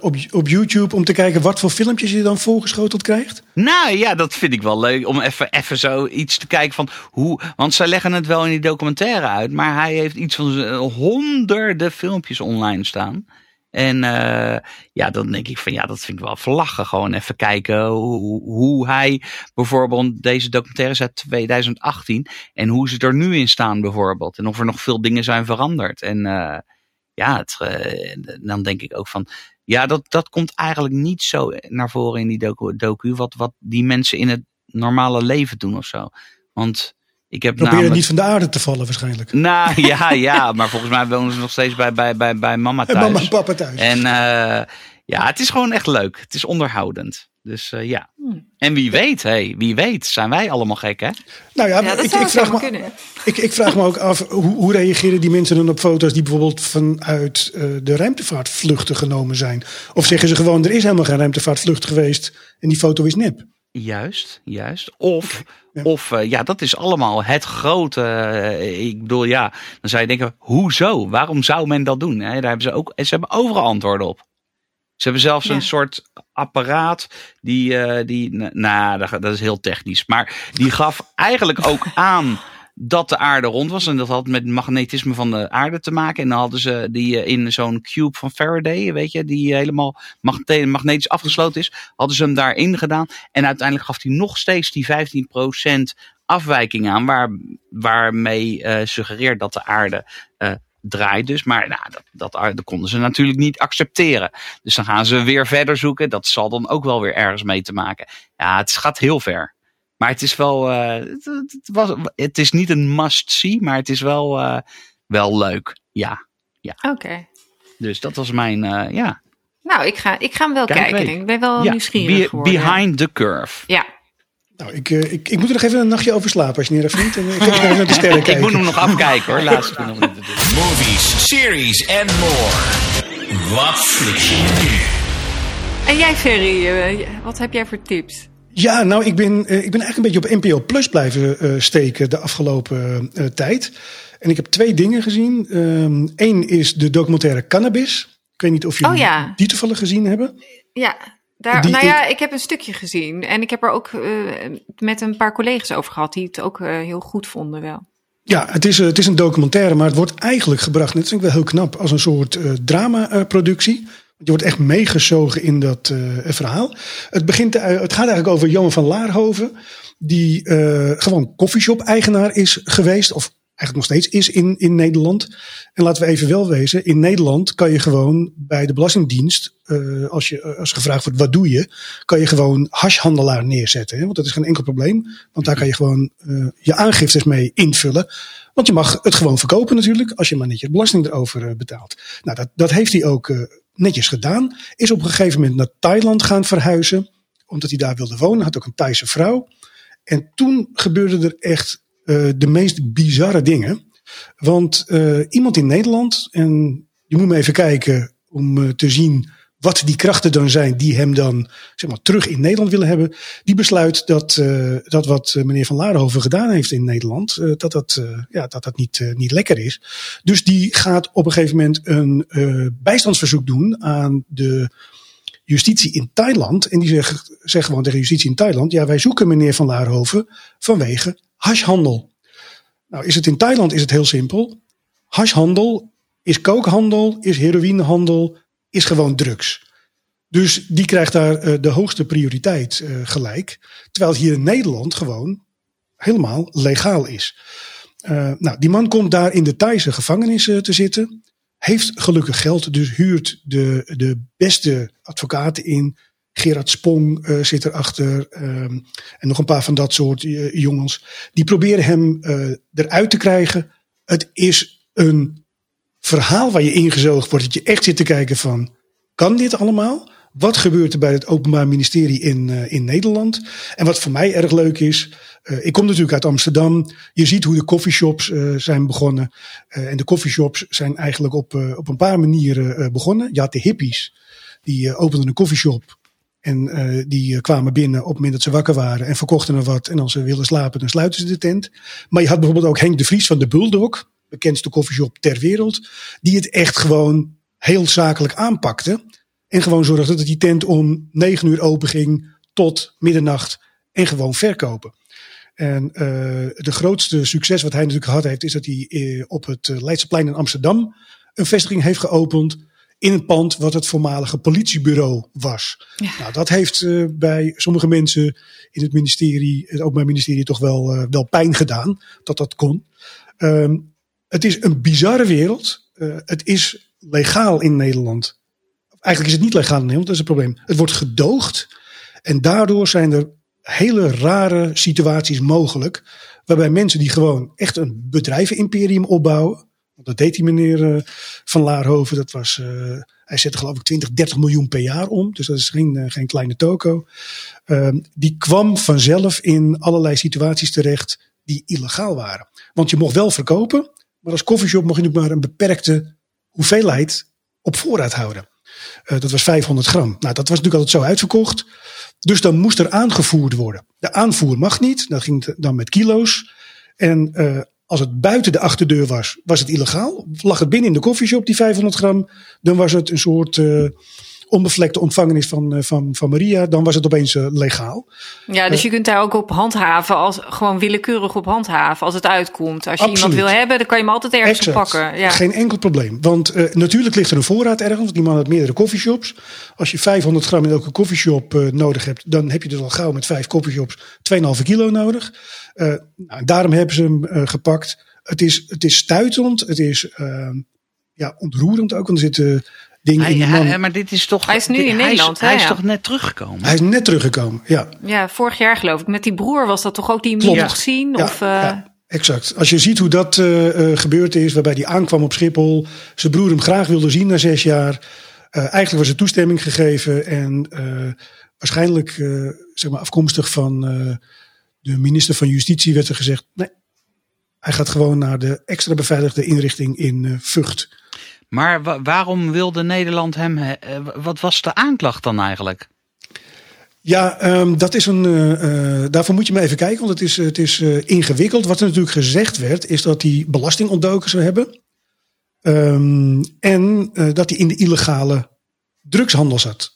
Speaker 2: op, op YouTube om te kijken wat voor filmpjes je dan voorgeschoteld krijgt?
Speaker 4: Nou ja, dat vind ik wel leuk om even, even zo iets te kijken van hoe. Want zij leggen het wel in die documentaire uit, maar hij heeft iets van honderden filmpjes online staan. En eh, ja, dan denk ik van ja, dat vind ik wel verlachen. Gewoon even kijken hoe, hoe hij bijvoorbeeld deze documentaire is uit 2018 en hoe ze er nu in staan bijvoorbeeld. En of er nog veel dingen zijn veranderd. En eh, ja, eh, dan denk ik ook van ja, dat, dat komt eigenlijk niet zo naar voren in die docu, docu wat, wat die mensen in het normale leven doen of zo. Want ik heb
Speaker 2: Proberen
Speaker 4: namelijk...
Speaker 2: niet van de aarde te vallen waarschijnlijk.
Speaker 4: Nou ja, ja, maar volgens mij wonen ze nog steeds bij, bij, bij, bij mama
Speaker 2: En
Speaker 4: thuis.
Speaker 2: mama en papa thuis.
Speaker 4: En eh, ja, het is gewoon echt leuk. Het is onderhoudend. Dus eh, ja. En wie weet, hey, wie weet, zijn wij allemaal gek, hè?
Speaker 2: nou ja,
Speaker 3: Ja, dat
Speaker 2: ik,
Speaker 3: zou
Speaker 2: ik, vraag me,
Speaker 3: kunnen.
Speaker 2: ik, ik vraag me ook af, hoe, hoe reageren die mensen dan op foto's die bijvoorbeeld vanuit eh, de ruimtevaartvluchten genomen zijn? Of zeggen ze gewoon, er is helemaal geen ruimtevaartvlucht geweest en die foto is nep?
Speaker 4: Juist, juist. Of,
Speaker 2: Ja.
Speaker 4: of eh, ja, dat is allemaal het grote. ik bedoel, ja, dan zou je denken, hoezo? Waarom zou men dat doen? Hè, daar hebben ze ook, ze hebben overal antwoorden op. Ze hebben zelfs
Speaker 3: Ja.
Speaker 4: een soort apparaat die, eh, die nou, dat, dat is heel technisch, maar die gaf eigenlijk ook aan dat de aarde rond was. En dat had met het magnetisme van de aarde te maken. En dan hadden ze die eh, in zo'n cube van Faraday, weet je, die helemaal magne- magnetisch afgesloten is, hadden ze hem daarin gedaan. En uiteindelijk gaf hij nog steeds die 15% afwijking aan, waar, waarmee eh suggereert dat de aarde draait dus. Maar nou, dat, dat, dat konden ze natuurlijk niet accepteren. Dus dan gaan ze weer verder zoeken. Dat zal dan ook wel weer ergens mee te maken. Ja, het gaat heel ver. Maar het is wel, eh, het, het was, het is niet een must-see, maar het is wel, eh, wel leuk. Ja,
Speaker 3: Oké.
Speaker 4: dus dat was mijn, eh, ja.
Speaker 3: Nou, ik ga, ik ga hem wel
Speaker 4: Kijk,
Speaker 3: kijken.
Speaker 4: ik.
Speaker 3: Ik ben wel
Speaker 4: ja.
Speaker 3: nieuwsgierig
Speaker 4: Be-
Speaker 3: geworden.
Speaker 4: behind the curve.
Speaker 3: Ja.
Speaker 2: Nou, ik, eh, ik, ik moet er nog even een nachtje over slapen als je niet erg vindt. En eh, ik ga even naar de sterren
Speaker 4: Ik
Speaker 2: kijken.
Speaker 4: moet hem nog afkijken hoor, laatst nog doen.
Speaker 1: Movies, series en more. Wat flik je nu?
Speaker 3: En jij, Ferry, eh, wat heb jij voor tips?
Speaker 2: Ja, nou, ik ben, ik ben eigenlijk een beetje op NPO Plus blijven eh, steken de afgelopen eh, tijd. En ik heb twee dingen gezien. Eén is de documentaire Cannabis. Ik weet niet of jullie
Speaker 3: Oh ja.
Speaker 2: die toevallig gezien hebben.
Speaker 3: Ja, daar, nou ja, ik heb een stukje gezien. En ik heb er ook eh, met een paar collega's over gehad die het ook eh, heel goed vonden wel.
Speaker 2: Ja, het is, eh, het is een documentaire, maar het wordt eigenlijk gebracht, net vind ik wel heel knap, als een soort eh drama-productie. je wordt echt meegezogen in dat verhaal. Het, begint, het gaat eigenlijk over Johan van Laarhoven, die gewoon koffieshop-eigenaar is geweest, of eigenlijk nog steeds is in, in Nederland. En laten we even wel wezen, in Nederland kan je gewoon bij de Belastingdienst, eh, als, je, als gevraagd wordt wat doe je, kan je gewoon hashhandelaar neerzetten. Hè? Want dat is geen enkel probleem, want daar kan je gewoon eh, je aangiftes mee invullen. Want je mag het gewoon verkopen natuurlijk, als je maar netjes belasting erover eh, betaalt. Nou, dat, dat heeft hij ook netjes gedaan. Is op een gegeven moment naar Thailand gaan verhuizen, omdat hij daar wilde wonen. Had ook een Thaise vrouw. En toen gebeurde er echt de meest bizarre dingen. Want eh, iemand in Nederland, en je moet maar even kijken om eh, te zien wat die krachten dan zijn die hem dan zeg maar, terug in Nederland willen hebben. Die besluit dat, eh, dat wat eh, meneer Van Laarhoven gedaan heeft in Nederland, eh, dat dat, eh, ja, dat, dat niet, eh, niet lekker is. Dus die gaat op een gegeven moment een eh, bijstandsverzoek doen aan de justitie in Thailand. En die zegt gewoon tegen justitie in Thailand, ja wij zoeken meneer Van Laarhoven vanwege hashhandel. Nou is het in Thailand is het heel simpel. Hashhandel is kookhandel, is heroïnehandel, is gewoon drugs. Dus die krijgt daar eh, de hoogste prioriteit eh, gelijk. Terwijl het hier in Nederland gewoon helemaal legaal is. Eh, nou, die man komt daar in de Thaise gevangenis te zitten. Heeft gelukkig geld, dus huurt de, de beste advocaten in. Gerard Spong eh, zit erachter. ehm en nog een paar van dat soort eh, jongens. Die proberen hem eh, eruit te krijgen. Het is een verhaal waar je ingezoogd wordt. Dat je echt zit te kijken van, kan dit allemaal? Wat gebeurt er bij het Openbaar Ministerie in, uh, in Nederland? En wat voor mij erg leuk is, uh, ik kom natuurlijk uit Amsterdam. Je ziet hoe de coffeeshops uh, zijn begonnen. en de coffeeshops zijn eigenlijk op, op een paar manieren begonnen. Je had de hippies, die openden een coffeeshop. En die kwamen binnen op het moment dat ze wakker waren en verkochten er wat. En als ze wilden slapen, dan sluiten ze de tent. Maar je had bijvoorbeeld ook Henk de Vries van de Bulldog, bekendste coffeeshop ter wereld. Die het echt gewoon heel zakelijk aanpakte. En gewoon zorgde dat die tent om negen uur open ging tot middernacht en gewoon verkopen. En uh, de grootste succes wat hij natuurlijk gehad heeft, is dat hij uh, op het Leidseplein in Amsterdam een vestiging heeft geopend. In een pand wat het voormalige politiebureau was. Ja. Nou, dat heeft uh, bij sommige mensen in het ministerie, het Openbaar Ministerie, toch wel, wel pijn gedaan. Dat dat kon. Um, het is een bizarre wereld. het is legaal in Nederland eigenlijk is het niet legaal in Nederland, dat is het probleem. Het wordt gedoogd en daardoor zijn er hele rare situaties mogelijk. Waarbij mensen die gewoon echt een bedrijvenimperium opbouwen. Dat deed die meneer uh, Van Laarhoven. Dat was, uh, hij zette geloof ik 20, 30 miljoen per jaar om. Dus dat is geen, uh, geen kleine toko. Ehm, die kwam vanzelf in allerlei situaties terecht die illegaal waren. Want je mocht wel verkopen. Maar als koffieshop mocht je natuurlijk maar een beperkte hoeveelheid op voorraad houden. Uh, dat was 500 gram. Nou, dat was natuurlijk altijd zo uitverkocht. Dus dan moest er aangevoerd worden. De aanvoer mag niet. Dat ging dan met kilo's. En uh, als het buiten de achterdeur was, was het illegaal. Lag het binnen in de koffieshop, die 500 gram, dan was het een soort uh, onbevlekte ontvangenis van, eh, van, van Maria, dan was het opeens eh, legaal.
Speaker 3: Ja, dus je kunt daar ook op handhaven, als, gewoon willekeurig op handhaven als het uitkomt. Als je iemand wil hebben, dan kan je hem altijd ergens
Speaker 2: Exact.
Speaker 3: pakken. Ja.
Speaker 2: Geen enkel probleem. Want eh, natuurlijk ligt er een voorraad ergens. Want die man had meerdere coffeeshops. Als je 500 gram in elke coffeeshop eh, nodig hebt, dan heb je dus al gauw met vijf coffeeshops 2,5 kilo nodig. Eh, nou, daarom hebben ze hem eh, gepakt. Het is, het is stuitend. Het is eh, ja, ontroerend ook. Want er zitten dingen
Speaker 4: Hij,
Speaker 2: in die
Speaker 4: hij-
Speaker 2: man.
Speaker 4: maar dit is toch.
Speaker 3: Hij is nu
Speaker 4: dit-
Speaker 3: in
Speaker 4: hij
Speaker 3: Nederland,
Speaker 4: Is, hij is
Speaker 3: ja.
Speaker 4: toch net teruggekomen?
Speaker 2: Hij is net teruggekomen. Ja,
Speaker 3: Ja, vorig jaar geloof ik. Met die broer was dat toch ook die hem mocht zien?
Speaker 2: Ja,
Speaker 3: of, eh,
Speaker 2: ja, exact. Als je ziet hoe dat eh, eh, gebeurd is, waarbij hij aankwam op Schiphol, zijn broer hem graag wilde zien na zes jaar. Eh, eigenlijk was er toestemming gegeven en eh, waarschijnlijk eh, zeg maar afkomstig van eh, de minister van Justitie werd er gezegd: nee, hij gaat gewoon naar de extra beveiligde inrichting in Vught.
Speaker 4: Maar wa- waarom wilde Nederland hem. eh, eh, wat was de aanklacht dan eigenlijk?
Speaker 2: Ja, ehm, dat is een, eh, daarvoor moet je maar even kijken, want het is, het is ingewikkeld. Wat er natuurlijk gezegd werd, is dat hij belasting ontdoken zou hebben. Ehm, en dat hij in de illegale drugshandel zat.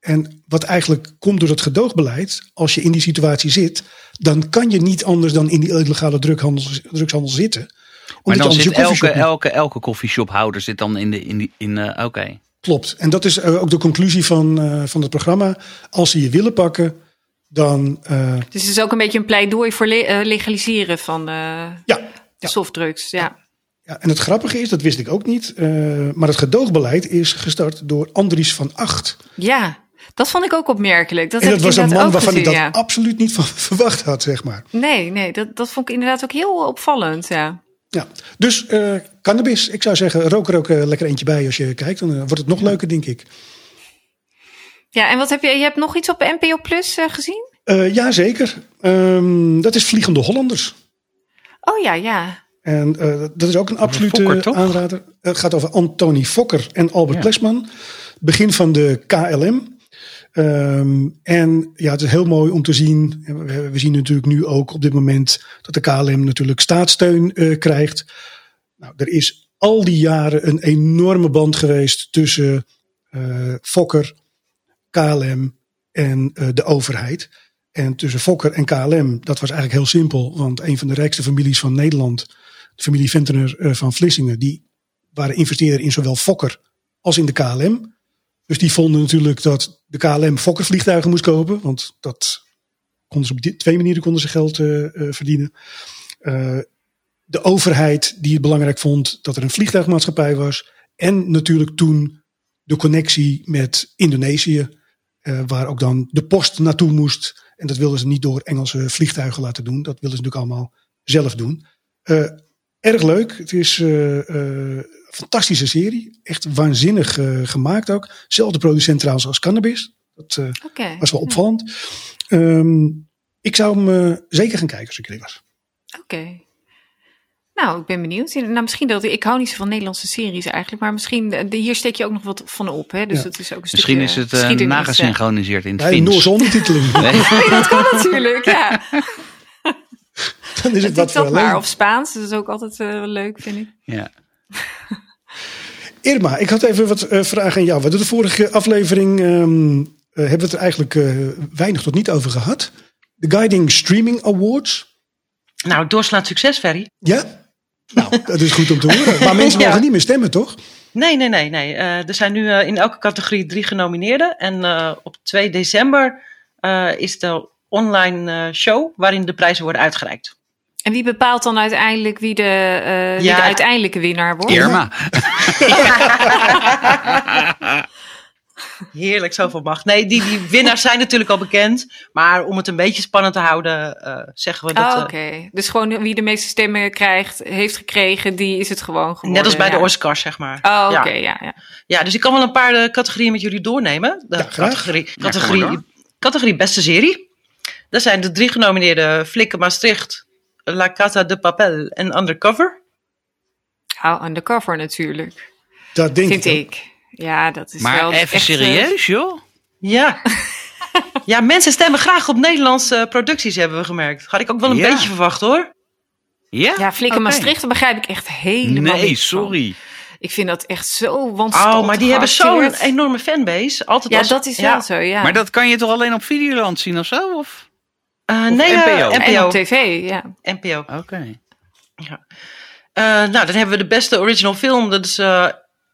Speaker 2: En wat eigenlijk komt door het gedoogbeleid, als je in die situatie zit, dan kan je niet anders dan in die illegale drughandel, drugshandel zitten.
Speaker 4: Maar dan zit elke, elke, elke koffieshophouder zit dan in de. In die, in, eh, Oké.
Speaker 2: Klopt. En dat is eh, ook de conclusie van, eh, van het programma. Als ze je willen pakken, dan eh,
Speaker 3: Dus het is ook een beetje een pleidooi voor le- eh, legaliseren van eh,
Speaker 2: ja,
Speaker 3: de softdrugs. Ja.
Speaker 2: Ja, en het grappige is, dat wist ik ook niet, eh, maar het gedoogbeleid is gestart door Andries van Acht.
Speaker 3: ja, dat vond ik ook opmerkelijk. Dat
Speaker 2: en dat
Speaker 3: ik
Speaker 2: was een man waarvan ik
Speaker 3: gezien,
Speaker 2: dat
Speaker 3: ja.
Speaker 2: absoluut niet van verwacht had, zeg maar.
Speaker 3: Nee, nee dat, dat vond ik inderdaad ook heel opvallend. Ja.
Speaker 2: Ja. Dus eh, cannabis, ik zou zeggen, rook er ook eh, lekker eentje bij als je kijkt. Dan eh, wordt het nog leuker, denk ik.
Speaker 3: ja, en wat heb je? Je hebt nog iets op NPO Plus gezien?
Speaker 2: Eh ja, zeker. Ehm, dat is Vliegende Hollanders.
Speaker 3: Oh ja, ja.
Speaker 2: En eh, dat is ook een absolute
Speaker 4: Fokker,
Speaker 2: aanrader. Het gaat over Antoni Fokker en Albert
Speaker 4: Ja.
Speaker 2: Plesman. Begin van de KLM. Ehm, en ja, het is heel mooi om te zien. We, zien natuurlijk nu ook op dit moment dat de KLM natuurlijk staatssteun eh, krijgt. Nou, er is al die jaren een enorme band geweest tussen eh, Fokker, KLM en eh, de overheid. En tussen Fokker en KLM, dat was eigenlijk heel simpel. Want een van de rijkste families van Nederland, de familie Ventener van Vlissingen, die waren investeerder in zowel Fokker als in de KLM. Dus die vonden natuurlijk dat de KLM Fokker vliegtuigen moest kopen. Want dat konden ze op twee manieren konden ze geld eh, eh, verdienen. Eh, de overheid die het belangrijk vond dat er een vliegtuigmaatschappij was. En natuurlijk toen de connectie met Indonesië. waar ook dan de post naartoe moest. En dat wilden ze niet door Engelse vliegtuigen laten doen. Dat wilden ze natuurlijk allemaal zelf doen. Erg leuk. Het is fantastische serie. Echt waanzinnig eh, gemaakt ook. Zelfde producent trouwens als Cannabis. Dat eh, was wel opvallend. Ehm, ik zou hem eh, zeker gaan kijken als ik erin was.
Speaker 3: Oké. Nou, ik ben benieuwd. Nou, misschien dat ik hou niet zo van Nederlandse series eigenlijk, maar misschien hier steek je ook nog wat van op, hè? Dus
Speaker 2: Ja.
Speaker 3: dat is ook een
Speaker 4: Misschien is het uh, nagesynchroniseerd in het Fins.
Speaker 2: Noorse ondertiteling.
Speaker 4: Nee.
Speaker 3: Nee, dat kan natuurlijk, ja.
Speaker 2: Dan is het wat
Speaker 3: Doe
Speaker 2: voor
Speaker 3: dat maar. Of Spaans, dat is ook altijd wel leuk, vind ik.
Speaker 4: Ja.
Speaker 2: Irma, ik had even wat eh, vragen aan jou. We de vorige aflevering ehm, eh, hebben we het er eigenlijk eh, weinig tot niet over gehad. De Guiding Streaming Awards.
Speaker 5: Nou, doorslaand succes, Ferry.
Speaker 2: Ja? Nou, dat is goed om te horen. Maar mensen
Speaker 5: Ja.
Speaker 2: mogen niet meer stemmen, toch?
Speaker 5: Nee, nee, nee. nee. Er zijn nu in elke categorie drie genomineerden. En op 2 december is de online show waarin de prijzen worden uitgereikt.
Speaker 3: En wie bepaalt dan uiteindelijk wie de, eh, wie
Speaker 5: Ja.
Speaker 3: de uiteindelijke winnaar wordt?
Speaker 4: Irma.
Speaker 5: Heerlijk, zoveel macht. Nee, die, die winnaars zijn natuurlijk al bekend. Maar om het een beetje spannend te houden, eh, zeggen we dat...
Speaker 3: Oh,
Speaker 5: eh,
Speaker 3: oké. Dus gewoon wie de meeste stemmen krijgt, heeft gekregen, die is het gewoon geworden.
Speaker 5: net als bij de. Oscars, zeg maar.
Speaker 3: Oh, oké,
Speaker 5: ja.
Speaker 3: ja. ja.
Speaker 5: ja, dus ik kan wel een paar categorieën met jullie doornemen. De categorie, categorie, categorie beste serie. Daar zijn de drie genomineerden Flikken Maastricht, La Casa de Papel en Undercover.
Speaker 3: Oh, undercover natuurlijk.
Speaker 2: Dat denk
Speaker 3: Vind
Speaker 2: ik.
Speaker 3: Ja, dat is
Speaker 4: Maar
Speaker 3: wel
Speaker 4: even
Speaker 3: echt, eh,
Speaker 4: serieus, joh.
Speaker 5: Ja. ja, mensen stemmen graag op Nederlandse producties, hebben we gemerkt. Had ik ook wel een
Speaker 4: Ja.
Speaker 5: beetje verwacht hoor.
Speaker 4: Ja?
Speaker 3: Ja, Flikken
Speaker 4: Oké.
Speaker 3: Maastricht, daar begrijp ik echt helemaal
Speaker 4: Nee,
Speaker 3: niks van.
Speaker 4: sorry.
Speaker 3: Ik vind dat echt zo wanstaltig
Speaker 5: Oh, maar die hebben zo'n enorme fanbase. Altijd
Speaker 3: Ja,
Speaker 5: als,
Speaker 3: dat is
Speaker 5: ja.
Speaker 3: wel zo, ja.
Speaker 4: Maar dat kan je toch alleen op Videoland zien of zo? Of?
Speaker 5: Eh, nee, eh,
Speaker 4: NPO?
Speaker 3: En
Speaker 5: NPO.
Speaker 3: tv, ja.
Speaker 5: NPO.
Speaker 4: Oké.
Speaker 5: Eh, nou, dan hebben we de beste original film. Dat is eh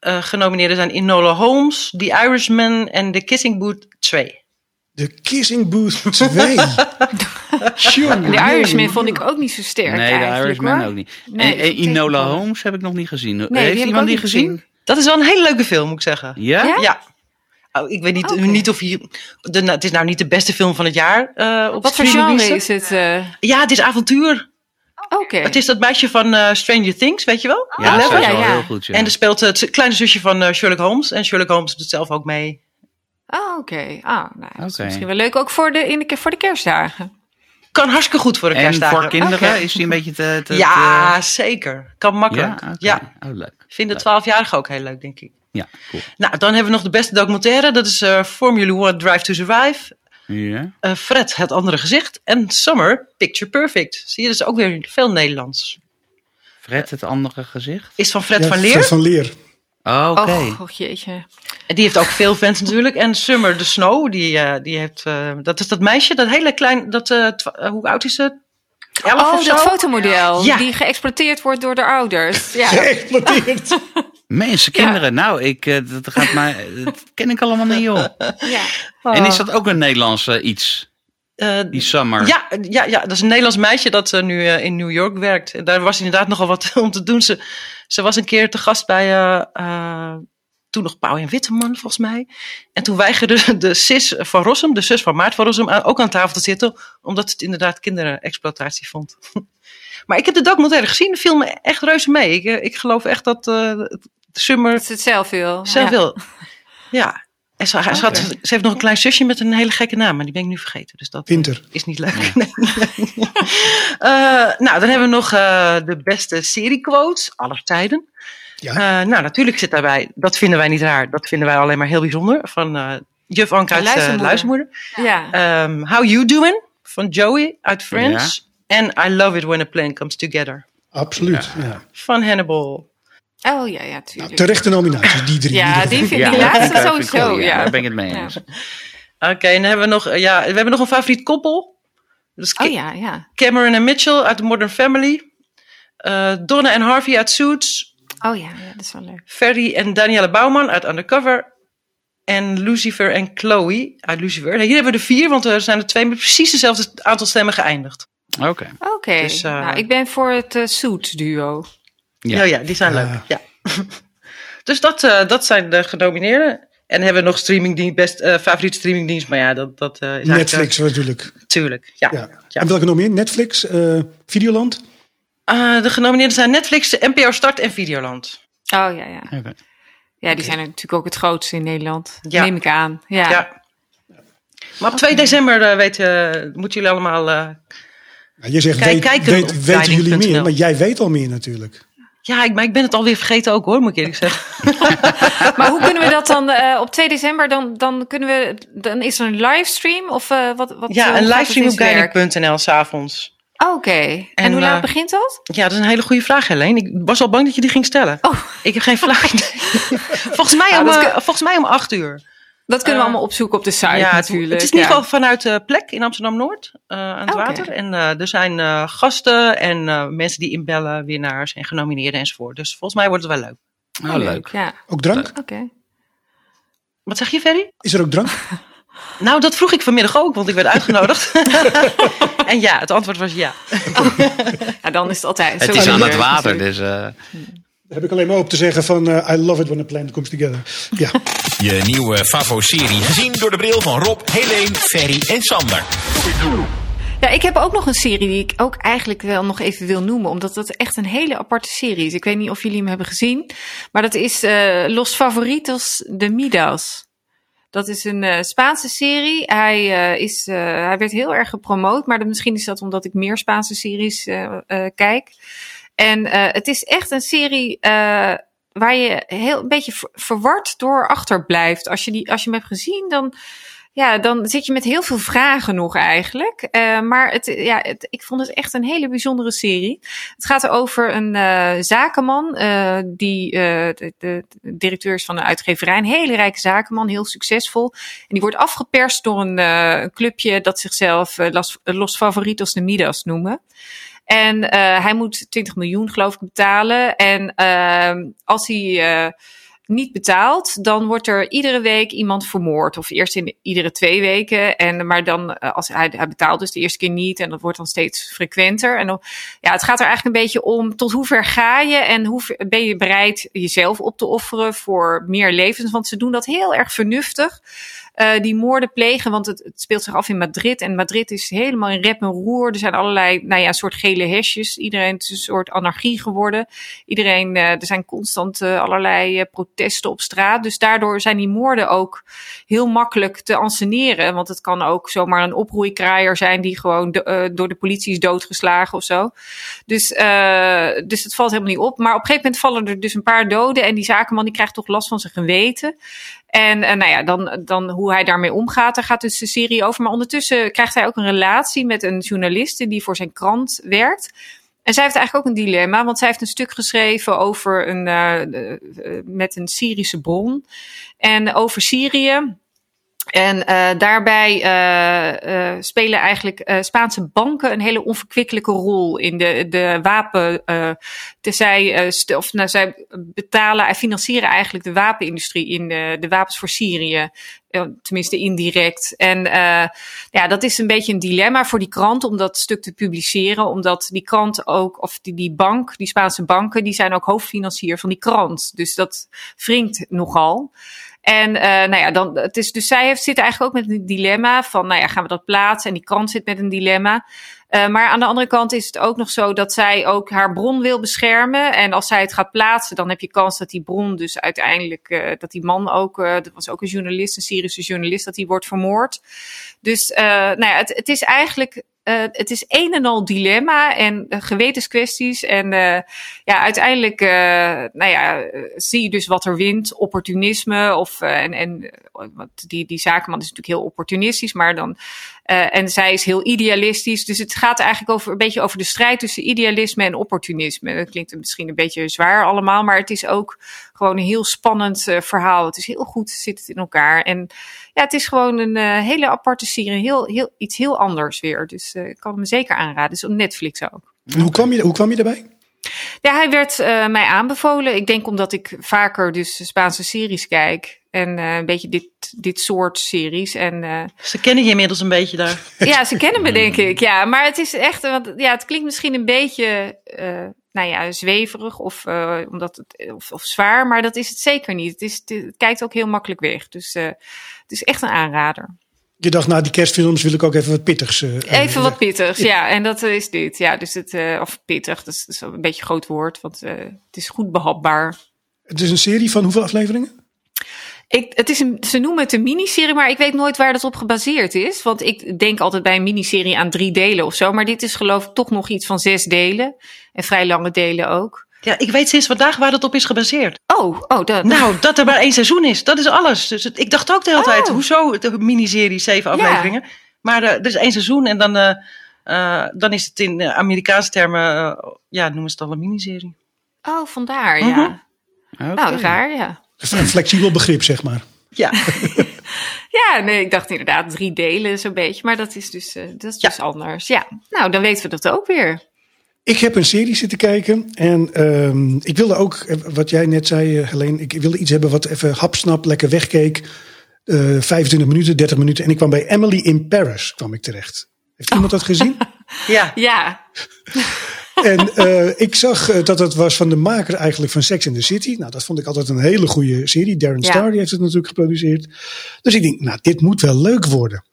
Speaker 5: eh, genomineerd zijn Enola Holmes, The Irishman en The Kissing Booth 2.
Speaker 2: De Kissing Booth 2. Tjonge,
Speaker 3: De Irishman vond ik ook niet zo sterk
Speaker 4: Nee, de Irishman
Speaker 3: hoor.
Speaker 4: ook niet.
Speaker 3: Nee,
Speaker 4: en,
Speaker 3: tegenvallen.
Speaker 4: Holmes heb ik nog niet gezien. Heeft iemand die
Speaker 3: niet
Speaker 4: gezien?
Speaker 3: gezien.
Speaker 5: Dat is wel een hele leuke film, moet ik zeggen.
Speaker 4: Ja?
Speaker 3: Ja?
Speaker 5: Ja. Oh, ik weet niet, niet of je. De, nou, het is nou niet de beste film van het jaar. eh op
Speaker 3: Wat voor genre is het? eh?
Speaker 5: Ja, het is avontuur.
Speaker 3: Oké.
Speaker 5: Het is dat meisje van eh, Stranger Things, weet je wel?
Speaker 4: Ja, dat is
Speaker 3: ja,
Speaker 4: wel
Speaker 3: ja.
Speaker 4: heel goed. Ja.
Speaker 5: En er speelt het kleine zusje van eh, Sherlock Holmes. En Sherlock Holmes doet zelf ook mee.
Speaker 3: Oh, oké. Ah, nou, dat is
Speaker 4: Oké.
Speaker 3: misschien wel leuk ook voor de, in de, voor de kerstdagen.
Speaker 5: Kan hartstikke goed voor de
Speaker 4: en
Speaker 5: kerstdagen.
Speaker 4: voor kinderen is die een beetje te... te
Speaker 5: ja,
Speaker 4: te-
Speaker 5: zeker. Kan makkelijk.
Speaker 4: ja?
Speaker 5: Ja.
Speaker 4: Oh, leuk.
Speaker 5: vinden twaalfjarigen ook heel leuk, denk ik.
Speaker 4: Ja, cool.
Speaker 5: Nou, dan hebben we nog de beste documentaire. Dat is eh, Formula One Drive to Survive.
Speaker 4: Ja.
Speaker 5: Eh, Fred, het andere gezicht. En Summer, Picture Perfect. Zie je, dus ook weer veel Nederlands.
Speaker 4: Fred, het andere gezicht?
Speaker 5: Is van Fred
Speaker 2: Ja,
Speaker 5: van Leer.
Speaker 2: Fred van Leer.
Speaker 4: Oh, oké.
Speaker 3: Oh, oh, jeetje.
Speaker 5: En die heeft ook veel fans natuurlijk. En Summer de Snow, die, eh, die heeft... eh, dat is dat meisje, dat hele klein... Dat, hoe oud is ze? Elf
Speaker 3: Oh,
Speaker 5: of
Speaker 3: dat fotomodel.
Speaker 5: Ja.
Speaker 3: Die geëxploiteerd wordt door de ouders. Ja.
Speaker 2: Geëxplodeerd.
Speaker 4: Mensen, kinderen. Nou, ik, eh, dat, gaat mij, dat ken ik allemaal niet, joh.
Speaker 3: ja.
Speaker 4: En is dat ook een Nederlands eh, iets?
Speaker 5: Eh,
Speaker 4: Die Summer?
Speaker 5: Ja, ja, ja, dat is een Nederlands meisje dat eh, nu in New York werkt. En Daar was inderdaad nogal wat om te doen. Ze, ze was een keer te gast bij toen nog Pauw en Witteman, volgens mij. En toen weigerde de sis van Rossum, de zus van Maart van Rossum, ook aan tafel te zitten. Omdat het inderdaad kinderexploitatie vond. Maar ik heb de documentaire gezien. De viel me echt reuze mee. Ik, eh, ik geloof echt dat eh Summer
Speaker 3: Dat is het zelf wil.
Speaker 5: zelf
Speaker 3: ja.
Speaker 5: wil. Ja. En ze, ze, had- ze heeft nog een klein zusje met een hele gekke naam, maar die ben ik nu vergeten. Dus dat
Speaker 2: Winter.
Speaker 5: is niet leuk. Nee. Eh, nou, dan hebben we nog eh, de beste seriequotes aller tijden.
Speaker 2: Ja.
Speaker 5: Eh, nou, natuurlijk zit daarbij, dat vinden wij niet raar, dat vinden wij alleen maar heel bijzonder, van eh juf Anke uit
Speaker 3: Luistermoeder.
Speaker 5: eh, Luistermoeder.
Speaker 3: Ja.
Speaker 5: Ehm, How You Doing, van Joey uit Friends. En I Love It When a Plane Comes Together,
Speaker 2: Absoluut. Ja.
Speaker 5: van Hannibal.
Speaker 3: Oh ja, ja,
Speaker 2: Nou,
Speaker 3: tuurlijk.
Speaker 2: terechte nominaties, die drie.
Speaker 3: Ja, die vind
Speaker 4: Ja,
Speaker 3: die laatste sowieso.
Speaker 4: cool,
Speaker 3: ja.
Speaker 4: Daar ben ik het mee
Speaker 3: Ja.
Speaker 4: eens.
Speaker 5: Oké, en dan hebben we nog, ja, we hebben nog een favoriet koppel. Is
Speaker 3: Oh ja, ja.
Speaker 5: Cameron en Mitchell uit The Modern Family. Eh, Donna en Harvey uit Suits.
Speaker 3: Oh ja, ja, dat is wel leuk.
Speaker 5: Ferry en Danielle Bouwman uit Undercover. En Lucifer en Chloe uit Lucifer. Hier hebben we er vier, want er zijn er twee met precies hetzelfde aantal stemmen geëindigd.
Speaker 4: Oké.
Speaker 3: Oké,
Speaker 5: Dus, eh,
Speaker 3: nou, ik ben voor het uh, Suits duo.
Speaker 4: Ja.
Speaker 5: Ja, ja, die zijn leuk. Ja. dus dat, eh, dat zijn de genomineerden. En hebben we nog streamingdienst, best eh favoriete streamingdienst. Maar ja, dat, dat eh, is eigenlijk,
Speaker 2: Netflix natuurlijk.
Speaker 5: eh, tuurlijk, ja.
Speaker 2: Ja.
Speaker 5: Ja.
Speaker 2: En welke nog meer? Netflix, eh, Videoland.
Speaker 5: Eh, de genomineerden zijn Netflix, NPO Start en Videoland.
Speaker 3: Oh ja, ja.
Speaker 4: Oké.
Speaker 3: Ja, die zijn natuurlijk ook het grootste in Nederland.
Speaker 5: Ja.
Speaker 3: Neem ik aan. Ja.
Speaker 5: Ja. Maar op 2 december eh, weten, moeten jullie allemaal... eh,
Speaker 2: Ja, je zegt,
Speaker 5: Kijk,
Speaker 2: weet, weet- weten jullie meer, maar jij weet al meer natuurlijk.
Speaker 5: ja, ik, maar ik ben het alweer vergeten ook hoor, moet ik eerlijk zeggen.
Speaker 3: Maar hoe kunnen we dat dan eh, op 2 december? Dan, dan kunnen we. Dan is er een livestream? Of eh, wat, wat?
Speaker 5: Ja,
Speaker 3: hoe
Speaker 5: een livestream op guiding.nl s'avonds.
Speaker 3: Oké. En,
Speaker 5: En,
Speaker 3: hoe laat
Speaker 5: eh,
Speaker 3: begint dat?
Speaker 5: Ja, dat is een hele goede vraag, Helene. Ik was al bang dat je die ging stellen.
Speaker 3: Oh.
Speaker 5: Ik heb geen vraag. volgens, mij
Speaker 3: Nou,
Speaker 5: om, eh, volgens mij om acht uur.
Speaker 3: Dat kunnen we
Speaker 5: eh,
Speaker 3: allemaal opzoeken op de site
Speaker 5: ja, het,
Speaker 3: natuurlijk.
Speaker 5: het is in ieder geval vanuit de plek in Amsterdam-Noord eh, aan het
Speaker 3: Oké.
Speaker 5: water. En eh, er zijn eh, gasten en eh, mensen die inbellen, winnaars en genomineerden enzovoort. Dus volgens mij wordt het wel leuk.
Speaker 4: Oh, leuk.
Speaker 3: Ja,
Speaker 2: Ook drank?
Speaker 3: oké.
Speaker 5: Wat zeg je, Ferry?
Speaker 2: Is er ook drank?
Speaker 5: Nou, dat vroeg ik vanmiddag ook, want ik werd uitgenodigd. en ja, het antwoord was ja.
Speaker 3: Ja, dan is het altijd.
Speaker 4: Het is aan het water, dus... eh,
Speaker 2: Daar heb ik alleen maar op te zeggen van eh, I love it when a plan comes together. Ja,
Speaker 1: Je nieuwe Favo-serie gezien door de bril van Rob, Helene, Ferry en Sander.
Speaker 3: Ja, ik heb ook nog een serie die ik ook eigenlijk wel nog even wil noemen. Omdat dat echt een hele aparte serie is. Ik weet niet of jullie hem hebben gezien. Maar dat is eh, Los Favoritos de Midas. Dat is een eh, Spaanse serie. Hij, eh, is, eh, hij werd heel erg gepromoot. Maar misschien is dat omdat ik meer Spaanse series eh, eh, kijk. En eh, het is echt een serie eh, waar je heel een beetje ver- verward door achterblijft. Als je, die, als je hem hebt gezien, dan ja, dan zit je met heel veel vragen nog eigenlijk. Uh, maar het, ja, het, ik vond het echt een hele bijzondere serie. Het gaat over een uh, zakenman, uh, die de, de, directeur is van een uitgeverij. Een hele rijke zakenman, heel succesvol. En die wordt afgeperst door een, een clubje dat zichzelf Los, Los Favoritos de Midas noemen. En hij moet 20 miljoen, geloof ik, betalen. En als hij niet betaalt, dan wordt er iedere week iemand vermoord. Of eerst in iedere twee weken. En, maar dan, eh, als hij, hij betaalt dus de eerste keer niet. En dat wordt dan steeds frequenter. En dan, ja, het gaat er eigenlijk een beetje om tot hoe ver ga je en hoe ben je bereid jezelf op te offeren voor meer levens. Want ze doen dat heel erg vernuftig uh, die moorden plegen. Want het, het, speelt zich af in Madrid. En Madrid is helemaal in rep en roer. Er zijn allerlei, nou ja, soort gele hesjes. Iedereen is een soort anarchie geworden. Iedereen, uh, er zijn constant uh, allerlei protesten op straat. Dus daardoor zijn die moorden ook heel makkelijk te anseneren. Want het kan ook zomaar een oproeikraaier zijn die gewoon door de politie is doodgeslagen of zo. Dus, dus het valt helemaal niet op. Maar op een gegeven moment vallen er dus een paar doden. En die zakenman die krijgt toch last van zijn geweten. En uh, nou ja, dan, dan hoe hij daarmee omgaat, daar gaat dus de serie over. Maar ondertussen krijgt hij ook een relatie met een journaliste die voor zijn krant werkt. En zij heeft eigenlijk ook een dilemma, want zij heeft een stuk geschreven over een, uh, met een Syrische bron. En over Syrië. En daarbij spelen eigenlijk Spaanse banken een hele onverkwikkelijke rol in de, de wapen. Zij, of, nou, zij betalen en financieren eigenlijk de wapenindustrie in de, de wapens voor Syrië. Tenminste indirect. En ja, dat is een beetje een dilemma voor die krant om dat stuk te publiceren. Omdat die krant ook, of die, die bank, die Spaanse banken, die zijn ook hoofdfinancier van die krant. Dus dat wringt nogal. En nou ja, dan, het is, dus zij heeft, zit eigenlijk ook met een dilemma van, nou ja, gaan we dat plaatsen? En die krant zit met een dilemma. Uh, maar aan de andere kant is het ook nog zo dat zij ook haar bron wil beschermen. En als zij het gaat plaatsen, dan heb je kans dat die bron dus uiteindelijk, uh, dat die man ook, uh, dat was ook een journalist, een Syrische journalist, dat die wordt vermoord. Dus nou ja, het, het is eigenlijk uh, het is een en al dilemma en gewetenskwesties. En ja, uiteindelijk nou ja, zie je dus wat er wint. Opportunisme. Of, en, en die, die zakenman is natuurlijk heel opportunistisch. Maar dan, en zij is heel idealistisch. Dus het gaat eigenlijk over, een beetje over de strijd tussen idealisme en opportunisme. Dat klinkt misschien een beetje zwaar allemaal. Maar het is ook gewoon een heel spannend verhaal. Het is heel goed zit het in elkaar. En ja, het is gewoon een uh, hele aparte serie. Heel, heel, iets heel anders weer. Dus ik kan hem zeker aanraden. Het is op Netflix ook.
Speaker 2: Hoe kwam je, hoe kwam je daarbij?
Speaker 3: Ja, hij werd uh, mij aanbevolen. Ik denk omdat ik vaker dus Spaanse series kijk. En een beetje dit, dit soort series. En,
Speaker 5: ze kennen je inmiddels een beetje daar.
Speaker 3: ja, ze kennen me denk ik. Ja, maar het is echt, want, ja, het klinkt misschien een beetje nou ja, zweverig of, uh, omdat het, of, of, zwaar, maar dat is het zeker niet. Het, is, het, kijkt ook heel makkelijk weg. Dus uh, het is echt een aanrader.
Speaker 2: Je dacht, na die kerstfilms wil ik ook even wat pittigs.
Speaker 3: Uh, even wat pittigs, ja. ja. En dat is dit. Ja, dus het, of pittig, dat is, dat is een beetje een groot woord, want het is goed behapbaar.
Speaker 2: Het is een serie van hoeveel afleveringen?
Speaker 3: Ik, het is een, ze noemen het een miniserie, maar ik weet nooit waar dat op gebaseerd is. Want ik denk altijd bij een miniserie aan drie delen of zo. Maar dit is geloof ik toch nog iets van zes delen. En vrij lange delen ook.
Speaker 5: Ja, ik weet sinds vandaag waar dat op is gebaseerd.
Speaker 3: Oh, oh dat...
Speaker 5: Nou, dat er maar één seizoen is. Dat is alles. Dus het, ik dacht ook de hele tijd, oh. hoezo de miniserie, zeven afleveringen? Ja. Maar uh, er is één seizoen en dan, uh, uh, dan is het in Amerikaanse termen, ja, noemen ze het al een miniserie.
Speaker 3: Oh, vandaar, ja. okay. Nou, raar, ja.
Speaker 2: Een flexibel begrip, zeg maar.
Speaker 3: Ja. ja, nee, ik dacht inderdaad drie delen zo'n beetje. Maar dat is dus, uh, dat is dus anders. Ja, nou, dan weten we dat ook weer.
Speaker 2: Ik heb een serie zitten kijken. En uh, ik wilde ook, eh, wat jij net zei, Helene. Ik wilde iets hebben wat even hapsnap lekker wegkeek. Uh, 25 minuten, 30 minuten. En ik kwam bij Emily in Paris, kwam ik terecht. Heeft iemand dat gezien?
Speaker 3: ja. Ja.
Speaker 2: En uh, ik zag dat het was van de maker eigenlijk van Sex in the City. Nou, dat vond ik altijd een hele goede serie. Darren ja. Star die heeft het natuurlijk geproduceerd. Dus ik denk, nou, dit moet wel leuk worden.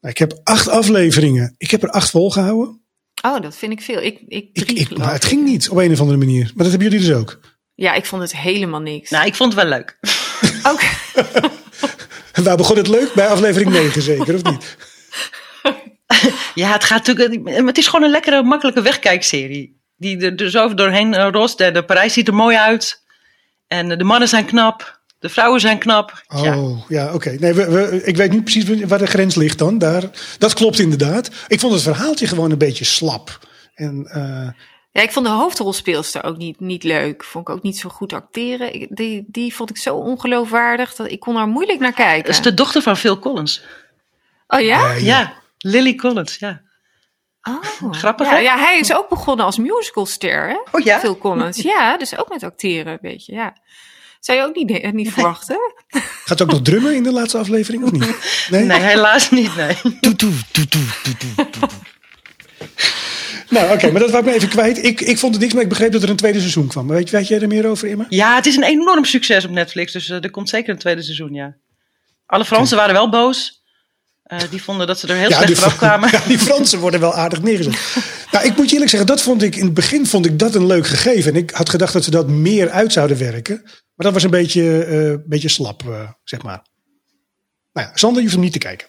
Speaker 2: Nou, ik heb acht afleveringen. Ik heb er acht volgehouden.
Speaker 3: Oh, dat vind ik veel. Ik, ik, drie,
Speaker 2: ik, ik nou, het ging niet op een of andere manier. Maar dat hebben jullie dus ook.
Speaker 3: Ja, ik vond het helemaal niks.
Speaker 5: Nou, ik vond het wel leuk.
Speaker 3: Oké.
Speaker 2: Waar begon het leuk? Bij aflevering 9 zeker, of niet?
Speaker 5: ja, het gaat natuurlijk. Het is gewoon een lekkere, makkelijke wegkijkserie. Die er dus over doorheen rost. De Parijs ziet er mooi uit. En de mannen zijn knap. De vrouwen zijn knap. Ja.
Speaker 2: Oh, ja, oké. Nee, we, we- ik weet niet precies waar de grens ligt dan. Daar, dat klopt inderdaad. Ik vond het verhaaltje gewoon een beetje slap. En eh,
Speaker 3: Ja, ik vond de hoofdrolspeelster ook niet, niet leuk. Vond ik ook niet zo goed acteren. Ik- die, die vond ik zo ongeloofwaardig dat ik kon er moeilijk naar kijken.
Speaker 5: Dat is de dochter van Phil Collins.
Speaker 3: Oh ja?
Speaker 5: Ja, Lily Collins, ja.
Speaker 3: Oh.
Speaker 5: Grappig,
Speaker 3: ja,
Speaker 5: hè?
Speaker 3: ja, hij is ook begonnen als musicalster, hè?
Speaker 5: Oh ja?
Speaker 3: Phil Collins. Ja, dus ook met acteren een beetje, ja. Zou je ook niet, eh, niet verwachten?
Speaker 2: gaat ook nog drummen in de laatste aflevering of niet? Nee?
Speaker 5: Nee, helaas niet, nee.
Speaker 2: Nou, oké, maar dat wou ik me even kwijt. Ik, ik vond het niks, maar ik begreep dat er een tweede seizoen kwam. Weet, weet jij er meer over, Emma?
Speaker 5: Ja, het is een enorm succes op Netflix, dus eh, er komt zeker een tweede seizoen, ja. Alle Fransen waren wel boos. Eh, die vonden dat ze er heel slecht vanaf kwamen.
Speaker 2: ja, die Fransen worden wel aardig neergezet. nou, ik moet je eerlijk zeggen, dat vond ik in het begin vond ik dat een leuk gegeven. En ik had gedacht dat ze dat meer uit zouden werken. Maar dat was een beetje, eh, beetje slap, eh, zeg maar. Nou ja, Sander, je hoeft hem niet te kijken.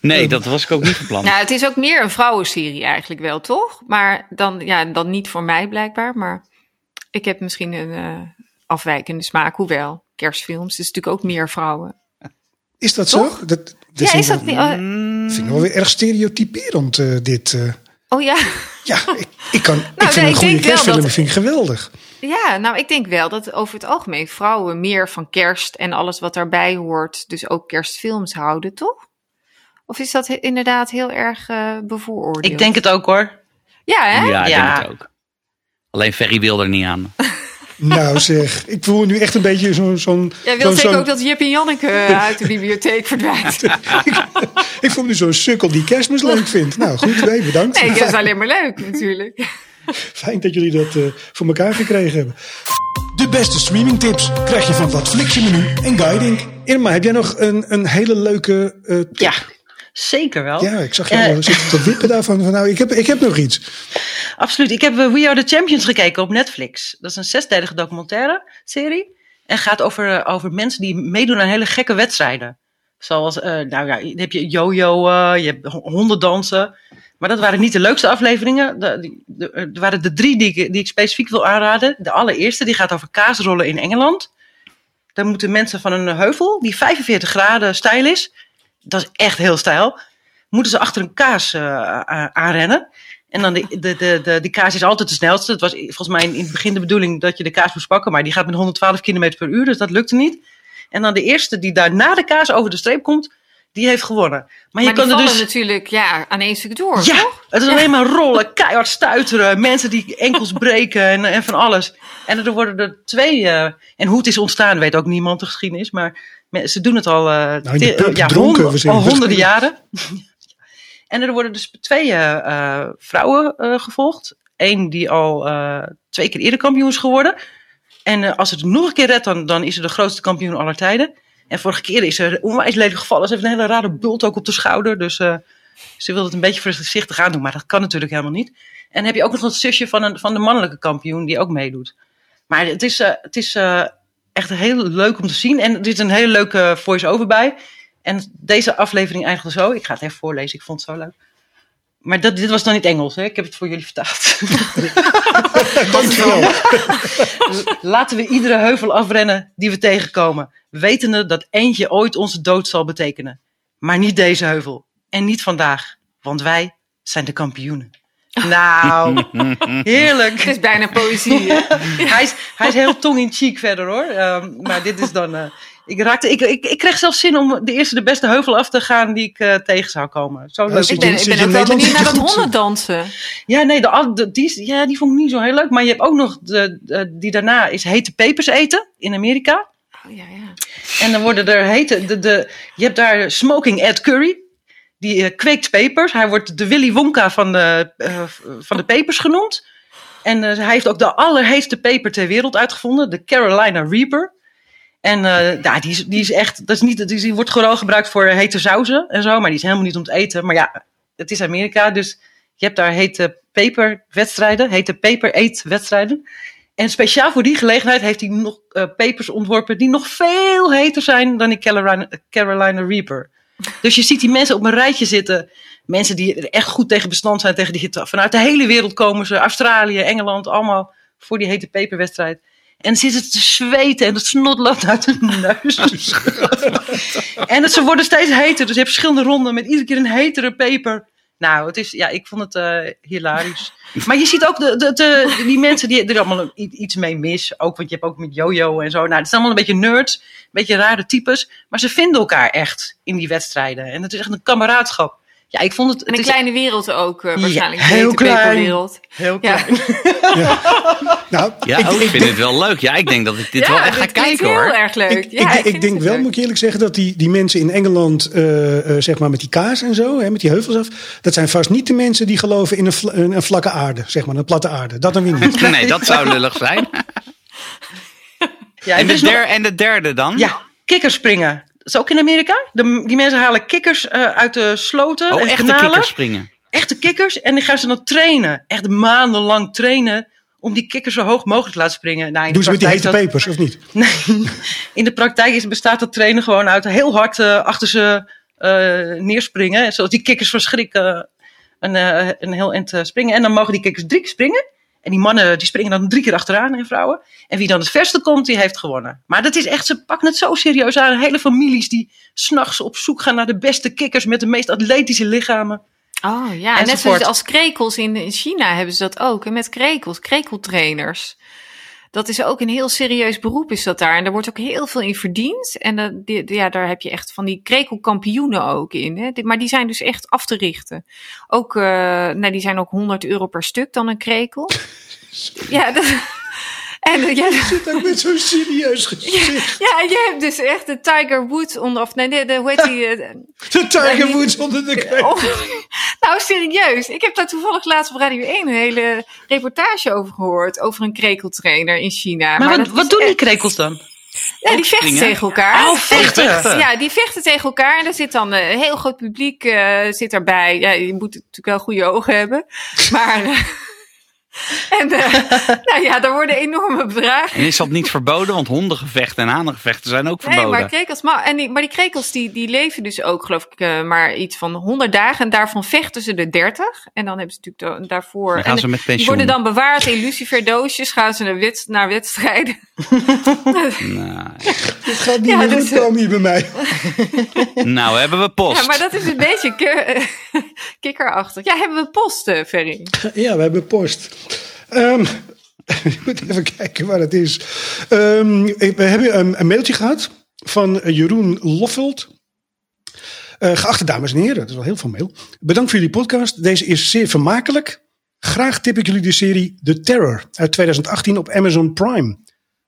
Speaker 4: Nee, dat was ik ook niet van plan.
Speaker 3: Nou, het is ook meer een vrouwenserie eigenlijk wel, toch? Maar dan, ja, dan niet voor mij blijkbaar. Maar ik heb misschien een eh, afwijkende smaak. Hoewel, kerstfilms is natuurlijk ook meer vrouwen.
Speaker 2: Is dat
Speaker 3: Toch?
Speaker 2: zo? Dat, dat
Speaker 3: Ja, is
Speaker 2: ik
Speaker 3: dat niet? oh,
Speaker 2: vind ik wel weer erg stereotyperend, dit. eh.
Speaker 3: oh ja.
Speaker 2: ja, ik, ik, kan, ik
Speaker 3: nee,
Speaker 2: vind een
Speaker 3: ik
Speaker 2: goede
Speaker 3: denk wel
Speaker 2: kerstfilm
Speaker 3: dat-
Speaker 2: vind ik geweldig.
Speaker 3: Ja, nou, ik denk wel dat over het algemeen vrouwen meer van kerst en alles wat daarbij hoort, dus ook kerstfilms houden, toch? Of is dat inderdaad heel erg eh bevooroordeeld?
Speaker 5: Ik denk het ook hoor.
Speaker 3: Ja, hè?
Speaker 4: Ja, ik
Speaker 5: Ja.
Speaker 4: denk het ook. Alleen Ferry wil er niet aan.
Speaker 2: Nou zeg, ik voel me nu echt een beetje zo'n... zo'n
Speaker 3: Jij
Speaker 2: zo'n-
Speaker 3: wilt zeker ook dat Jip en Janneke eh, uit de bibliotheek verdwijnt.
Speaker 2: Ik voel me nu zo'n sukkel die kerstmis leuk vindt. Nou goed, nee, bedankt.
Speaker 3: Nee, dat is alleen maar leuk natuurlijk.
Speaker 2: Fijn dat jullie dat eh, voor elkaar gekregen hebben. De beste streamingtips krijg je van Wat Flixje Menu en Guiding. Irma, heb jij nog een, een hele leuke eh, tip?
Speaker 5: Ja, zeker wel.
Speaker 2: Ja, ik zag je
Speaker 5: Eh,
Speaker 2: al zitten te wippen daarvan. Van, nou, ik heb, ik heb nog iets.
Speaker 5: Absoluut. Ik heb We Are the Champions gekeken op Netflix. Dat is een zesdelige documentaire serie. En gaat over, over mensen die meedoen aan hele gekke wedstrijden. Zoals, eh, nou ja, dan heb je yo-yo, eh, je hebt ho- hondendansen. Maar dat waren niet de leukste afleveringen. Er waren de drie die ik, specifiek wil aanraden. De allereerste, die gaat over kaasrollen in Engeland. Dan moeten mensen van een heuvel, die 45 graden stijl is. Dat is echt heel stijl. Moeten ze achter een kaas eh, aanrennen. En dan de, de, de, de, die kaas is altijd de snelste. Het was volgens mij in, in het begin de bedoeling dat je de kaas moest pakken. Maar die gaat met 112 km per uur, dus dat lukte niet. En dan de eerste die daar na de kaas over de streep komt, die heeft gewonnen. Maar,
Speaker 3: Maar
Speaker 5: je
Speaker 3: die
Speaker 5: kan er dus...
Speaker 3: natuurlijk ja, aan één stuk door,
Speaker 5: Ja,
Speaker 3: toch?
Speaker 5: het is alleen maar rollen, keihard stuiteren, mensen die enkels breken en, en van alles. En er worden er twee, eh, en hoe het is ontstaan weet ook niemand de geschiedenis, maar ze doen het al, eh,
Speaker 2: Nou, de
Speaker 5: ja,
Speaker 2: dronken,
Speaker 5: al honderden jaren. en er worden dus twee eh, eh, vrouwen eh, gevolgd. Eén die al eh, twee keer eerder kampioen is geworden. En als ze het nog een keer redt, dan, dan is ze de grootste kampioen aller tijden. En vorige keer is ze onwijs lelijk gevallen. Ze heeft een hele rare bult ook op de schouder. Dus eh, ze wil het een beetje voorzichtig aan doen. Maar dat kan natuurlijk helemaal niet. En heb je ook nog het zusje van, een, van de mannelijke kampioen die ook meedoet. Maar het is, eh, het is eh, echt heel leuk om te zien. En er zit een hele leuke voice-over bij. En deze aflevering eindigde zo. Ik ga het even voorlezen. Ik vond het zo leuk. Maar dat, dit was dan niet Engels. Hè? Ik heb het voor jullie vertaald. Laten we iedere heuvel afrennen die we tegenkomen, wetende dat eentje ooit onze dood zal betekenen. Maar niet deze heuvel. En niet vandaag, want wij zijn de kampioenen. Nou, heerlijk.
Speaker 3: Het is bijna poëzie?
Speaker 5: Hij is, hij is heel tong in cheek verder hoor. Ehm, maar dit is dan. eh, ik, raakte, ik, ik, ik kreeg zelfs zin om de eerste de beste heuvel af te gaan die ik eh, tegen zou komen. Zo leuk.
Speaker 3: Ik ben, ik ben ook wel benieuwd naar dat hondendansen.
Speaker 5: Ja, nee, de, de- die, is- ja, die vond ik niet zo heel leuk. Maar je hebt ook nog de, de- die daarna is hete pepers eten in Amerika.
Speaker 3: Oh, ja, ja.
Speaker 5: En dan worden er hete. De, de, je hebt daar Smoking Ed Curry. Die eh, kweekt pepers. Hij wordt de Willy Wonka van de, eh, van de pepers genoemd. En eh, hij heeft ook de allerheetste peper ter wereld uitgevonden. De Carolina Reaper. En ja, die, is, die is echt. Dat is niet, die, wordt vooral gebruikt voor hete sauzen en zo. Maar die is helemaal niet om te eten. Maar ja, het is Amerika. Dus je hebt daar hete peperwedstrijden. Hete peper-eetwedstrijden. En speciaal voor die gelegenheid heeft hij nog eh, pepers ontworpen die nog veel heter zijn dan die Carolina Reaper. Dus je ziet die mensen op een rijtje zitten. Mensen die er echt goed tegen bestand zijn tegen die hitte. Vanuit de hele wereld komen ze. Australië, Engeland, allemaal voor die hete peperwedstrijd. En zitten te zweten en het snot loopt uit hun neus. en het, ze worden steeds heter. Dus je hebt verschillende ronden met iedere keer een hetere peper. Nou, het is, ja, ik vond het eh, hilarisch. Maar je ziet ook de, de, de, die mensen die er allemaal iets mee mis. Ook, want je hebt ook met Jojo en zo. Nou, het zijn allemaal een beetje nerds. Een beetje rare types. Maar ze vinden elkaar echt in die wedstrijden. En het is echt een kameraadschap. Ja, ik vond het...
Speaker 3: En
Speaker 5: het
Speaker 3: een
Speaker 5: is
Speaker 3: kleine wereld ook, eh, waarschijnlijk.
Speaker 5: heel
Speaker 3: de
Speaker 5: klein.
Speaker 3: peperwereld.
Speaker 5: heel
Speaker 3: Ja.
Speaker 5: klein.
Speaker 2: Nou,
Speaker 4: Ja,
Speaker 2: ik,
Speaker 4: oh, ik
Speaker 2: ik
Speaker 4: vind het wel leuk. Ja, ik denk dat ik dit wel echt ga kijken
Speaker 3: heel
Speaker 4: hoor.
Speaker 3: erg leuk.
Speaker 2: Ik,
Speaker 3: ja,
Speaker 2: ik, ik denk wel,
Speaker 3: leuk.
Speaker 2: moet ik eerlijk zeggen, dat die, die mensen in Engeland, eh, eh, zeg maar met die kaas en zo, hè, met die heuvels af, dat zijn vast niet de mensen die geloven in een, vla- een, een vlakke aarde, zeg maar, een platte aarde. Dat dan weer niet.
Speaker 4: Nee, dat zou lullig zijn.
Speaker 5: Ja,
Speaker 4: En
Speaker 5: er
Speaker 4: de,
Speaker 5: nog-
Speaker 4: en de derde dan?
Speaker 5: Ja, kikkerspringen. Dat is ook in Amerika. De, die mensen halen kikkers eh, uit de sloten
Speaker 4: Oh,
Speaker 5: en
Speaker 4: echte
Speaker 5: kanalen.
Speaker 4: kikkers springen.
Speaker 5: Echte kikkers. En die gaan ze dan trainen. Echt maandenlang trainen om die kikkers zo hoog mogelijk te laten springen. Nou, in
Speaker 2: Doen
Speaker 5: de
Speaker 2: ze met die hete pepers, of niet?
Speaker 5: Nee, in de praktijk is, bestaat dat trainen gewoon uit heel hard eh, achter ze eh, neerspringen. Zodat die kikkers van schrik eh, een, eh, een heel eind springen. En dan mogen die kikkers drie keer springen. En die mannen die springen dan drie keer achteraan en vrouwen. En wie dan het verste komt, die heeft gewonnen. Maar dat is echt, ze pakken het zo serieus aan. Hele families die s'nachts op zoek gaan naar de beste kikkers met de meest atletische lichamen.
Speaker 3: Oh ja, net
Speaker 5: Enzovoort.
Speaker 3: zoals als krekels in, in China hebben ze dat ook. En met krekels, krekeltrainers. Dat is ook een heel serieus beroep is dat daar. En daar wordt ook heel veel in verdiend. En die, ja, daar heb je echt van die krekelkampioenen ook in. Hè? Maar die zijn dus echt af te richten. Ook, eh nee, die zijn ook 100 euro per stuk dan een krekel. ja, dat, en eh, ja,
Speaker 2: Zit ook met zo'n serieus gezicht.
Speaker 3: ja, je hebt dus echt de Tiger Woods onder, of nee, de, de, hoe heet die? eh,
Speaker 2: De Tiger Woods onder de kreeg.
Speaker 3: Oh, nou, serieus. Ik heb daar toevallig laatst op Radio 1 een hele reportage over gehoord. Over een krekeltrainer in China.
Speaker 5: Maar, wat, wat doen die krekels dan?
Speaker 3: Ja, die vechten tegen elkaar.
Speaker 5: Oh, vechten.
Speaker 3: En- Ja, die vechten tegen elkaar. En er zit dan een heel groot publiek eh, zit daarbij. Ja, je moet natuurlijk wel goede ogen hebben. Maar... eh, en eh, nou ja, daar worden enorme bedragen
Speaker 4: En is dat niet verboden? Want hondengevechten en hanengevechten zijn ook
Speaker 3: Nee,
Speaker 4: verboden.
Speaker 3: maar krekels, maar, en die, maar die krekels die, die leven dus ook, geloof ik, eh, maar iets van 100 dagen. En daarvan vechten ze er 30. En dan hebben ze natuurlijk da- daarvoor.
Speaker 4: Dan gaan
Speaker 3: en
Speaker 4: ze met
Speaker 3: die
Speaker 4: pensioen.
Speaker 3: worden dan bewaard in luciferdoosjes. Gaan ze naar, wed- naar wedstrijden.
Speaker 4: Nou,
Speaker 2: Het gaat niet
Speaker 3: Ja,
Speaker 2: meer
Speaker 3: dus,
Speaker 2: goed komen hier bij mij.
Speaker 4: nou hebben we post.
Speaker 3: Ja, maar dat is een beetje ke- kikkerachtig. Ja, hebben we posten, Ferry?
Speaker 2: Ja, we hebben post. Ehm, ik moet even kijken waar het is. Ehm, we hebben een, een mailtje gehad van Jeroen Loffelt. Eh, geachte dames en heren, dat is wel heel veel mail. Bedankt voor jullie podcast. Deze is zeer vermakelijk. Graag tip ik jullie de serie The Terror uit 2018 op Amazon Prime.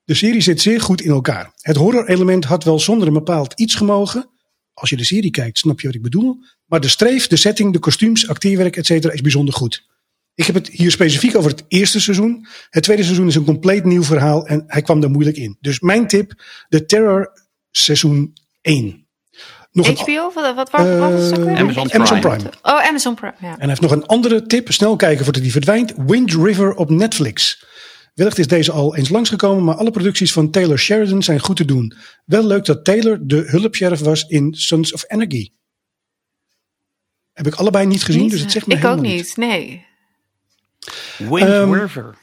Speaker 2: De serie zit zeer goed in elkaar. Het horror-element had wel zonder een bepaald iets gemogen. Als je de serie kijkt, snap je wat ik bedoel. Maar de streef, de setting, de kostuums, acteerwerk, etc. is bijzonder goed. Ik heb het hier specifiek over het eerste seizoen. Het tweede seizoen is een compleet nieuw verhaal en hij kwam daar moeilijk in. Dus mijn tip, The Terror seizoen 1. Nog een-
Speaker 3: HBO? Wat, wat, wat, wat is het?
Speaker 2: Eh,
Speaker 4: Amazon
Speaker 2: Amazon
Speaker 4: Prime.
Speaker 2: Prime.
Speaker 3: Oh, Amazon Prime. Ja.
Speaker 2: En hij heeft nog een andere tip. Snel kijken voordat hij verdwijnt. Wind River op Netflix. Wellicht is deze al eens langsgekomen, maar alle producties van Taylor Sheridan zijn goed te doen. Wel leuk dat Taylor de hulpsheriff was in Sons of Anarchy. Heb ik allebei niet gezien,
Speaker 3: Niet,
Speaker 2: dus het zegt me
Speaker 3: ik ook
Speaker 2: helemaal
Speaker 3: niet, nee.
Speaker 4: Wind
Speaker 2: Ehm,
Speaker 4: River.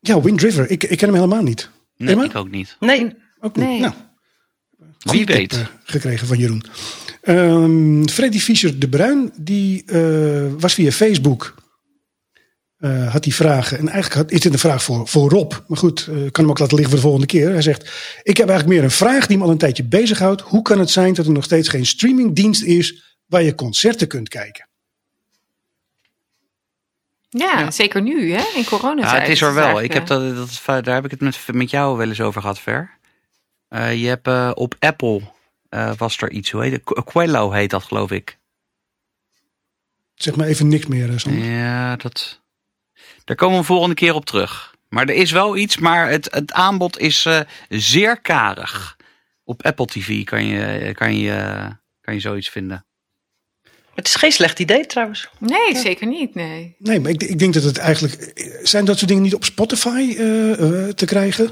Speaker 2: Ja, Wind River. Ik, ik ken hem helemaal niet.
Speaker 4: Nee,
Speaker 2: Emma?
Speaker 4: ik ook niet.
Speaker 5: Nee,
Speaker 2: Ook niet.
Speaker 3: Nee.
Speaker 2: Nou,
Speaker 4: Wie weet.
Speaker 2: tip, eh, gekregen van Jeroen. Ehm, Freddy Fischer de Bruin, die eh, was via Facebook. eh, had die vragen. En eigenlijk had, is dit een vraag voor, voor Rob. Maar goed, eh, ik kan hem ook laten liggen voor de volgende keer. Hij zegt: Ik heb eigenlijk meer een vraag die me al een tijdje bezighoudt. Hoe kan het zijn dat er nog steeds geen streamingdienst is waar je concerten kunt kijken?
Speaker 3: Ja, zeker nu, hè? In coronatijd.
Speaker 4: Ja, het is er wel. Ik heb
Speaker 3: eh,
Speaker 4: dat, dat, is- daar heb ik het met, met jou wel eens over gehad, Ver. Eh, je hebt eh, op Apple eh, was er iets, hoe heet het? Qu- Quello heet dat, geloof ik.
Speaker 2: Zeg maar even niks meer, Sander.
Speaker 4: Ja, dat. Daar komen we volgende keer op terug. Maar er is wel iets, maar het, het aanbod is eh, zeer karig. Op Apple TV kan je, kan, je, kan je zoiets vinden.
Speaker 5: Het is geen slecht idee trouwens.
Speaker 3: Nee, zeker niet, nee.
Speaker 2: Nee, maar ik, ik denk dat het eigenlijk. Zijn dat soort dingen niet op Spotify eh, eh, te krijgen?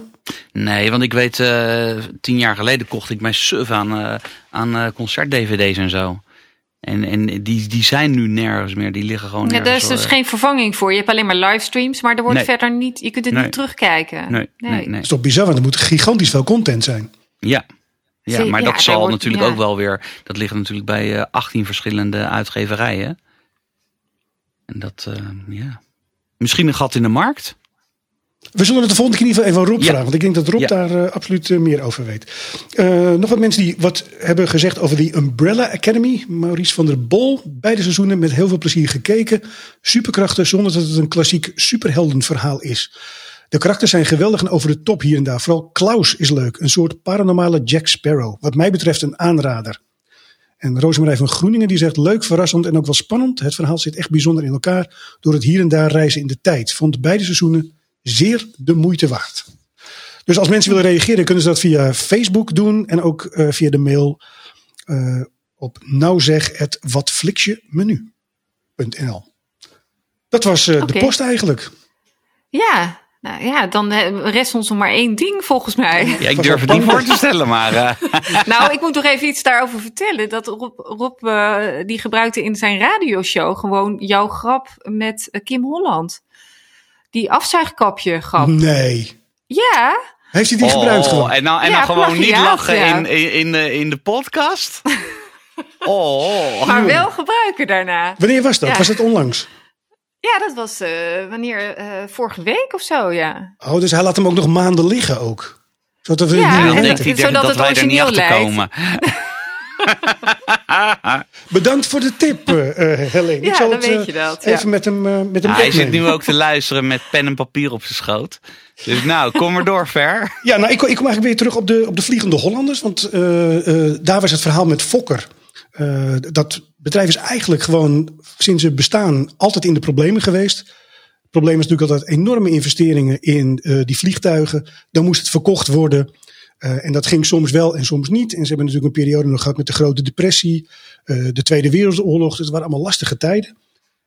Speaker 4: Nee, want ik weet, eh, tien jaar geleden kocht ik mijn suf aan, eh, aan concert-dvd's en zo. En, en die, die zijn nu nergens meer. Die liggen gewoon
Speaker 3: Ja, daar is dus geen vervanging voor. Je hebt alleen maar livestreams, maar er wordt
Speaker 4: Nee.
Speaker 3: verder niet. Je kunt het
Speaker 4: Nee.
Speaker 3: niet terugkijken.
Speaker 4: Nee, nee, nee.
Speaker 2: Dat is toch bizar, want er moet gigantisch veel content zijn.
Speaker 4: Ja. Ja, maar
Speaker 3: ja,
Speaker 4: dat zal
Speaker 3: wordt-
Speaker 4: natuurlijk
Speaker 3: ja.
Speaker 4: ook wel weer. Dat ligt natuurlijk bij eh 18 verschillende uitgeverijen. En dat, eh, ja. Misschien een gat in de markt.
Speaker 2: We zullen het de volgende keer in ieder geval even aan Rob
Speaker 4: Ja.
Speaker 2: vragen. Want ik denk dat Rob
Speaker 4: Ja.
Speaker 2: daar eh, absoluut meer over weet. Eh, nog wat mensen die wat hebben gezegd over die Umbrella Academy. Maurice van der Bol. Beide seizoenen met heel veel plezier gekeken. Superkrachten zonder dat het een klassiek superheldenverhaal is. De karakters zijn geweldig en over de top hier en daar. Vooral Klaus is leuk. Een soort paranormale Jack Sparrow. Wat mij betreft een aanrader. En Rosemarij van Groeningen die zegt leuk, verrassend en ook wel spannend. Het verhaal zit echt bijzonder in elkaar door het hier en daar reizen in de tijd. Vond beide seizoenen zeer de moeite waard. Dus als mensen willen reageren kunnen ze dat via Facebook doen en ook eh, via de mail eh, op nouzeg.watflixjemenu.nl Dat was eh, de post eigenlijk.
Speaker 3: Ja, nou ja, dan rest ons nog maar één ding volgens mij.
Speaker 4: Ja, ik durf het niet voor te stellen, maar eh,
Speaker 3: nou, ik moet nog even iets daarover vertellen. Dat Rob, Rob eh, die gebruikte in zijn radioshow gewoon jouw grap met eh, Kim Holland. Die afzuigkapje grap.
Speaker 2: Nee.
Speaker 3: Ja,
Speaker 2: Heeft hij die gebruikt
Speaker 4: oh,
Speaker 2: gewoon?
Speaker 4: en, nou, en
Speaker 3: Ja,
Speaker 4: dan gewoon niet lachen
Speaker 3: ja.
Speaker 4: in, in, in, de, in de podcast. Oh,
Speaker 3: maar wel gebruiken daarna.
Speaker 2: Wanneer was dat?
Speaker 3: Ja.
Speaker 2: Was het onlangs?
Speaker 3: Ja, dat was eh, wanneer? eh, vorige week of zo, ja.
Speaker 2: Oh, dus hij laat hem ook nog maanden liggen ook. Zodat we
Speaker 3: Ja,
Speaker 2: niet
Speaker 4: dan
Speaker 3: en
Speaker 4: hij
Speaker 3: zodat
Speaker 4: dat,
Speaker 3: het
Speaker 4: wij er niet achter komen.
Speaker 2: Bedankt voor de tip, eh eh, Helene. Ik
Speaker 3: Ja,
Speaker 2: zal
Speaker 3: dan
Speaker 2: het
Speaker 3: weet je dat,
Speaker 2: even
Speaker 3: ja.
Speaker 2: met hem, met hem
Speaker 4: Ja, hij zit nu ook te luisteren met pen en papier op zijn schoot. Dus nou, kom maar door, Ver.
Speaker 2: Ja, nou, ik, kom- ik kom eigenlijk weer terug op de, op de Vliegende Hollanders. Want eh, eh, daar was het verhaal met Fokker. Eh, dat bedrijf is eigenlijk gewoon sinds het bestaan altijd in de problemen geweest. Het probleem is natuurlijk altijd enorme investeringen in eh, die vliegtuigen. Dan moest het verkocht worden. Eh, en dat ging soms wel en soms niet. En ze hebben natuurlijk een periode nog gehad met de Grote Depressie, eh, de Tweede Wereldoorlog. Dus het waren allemaal lastige tijden.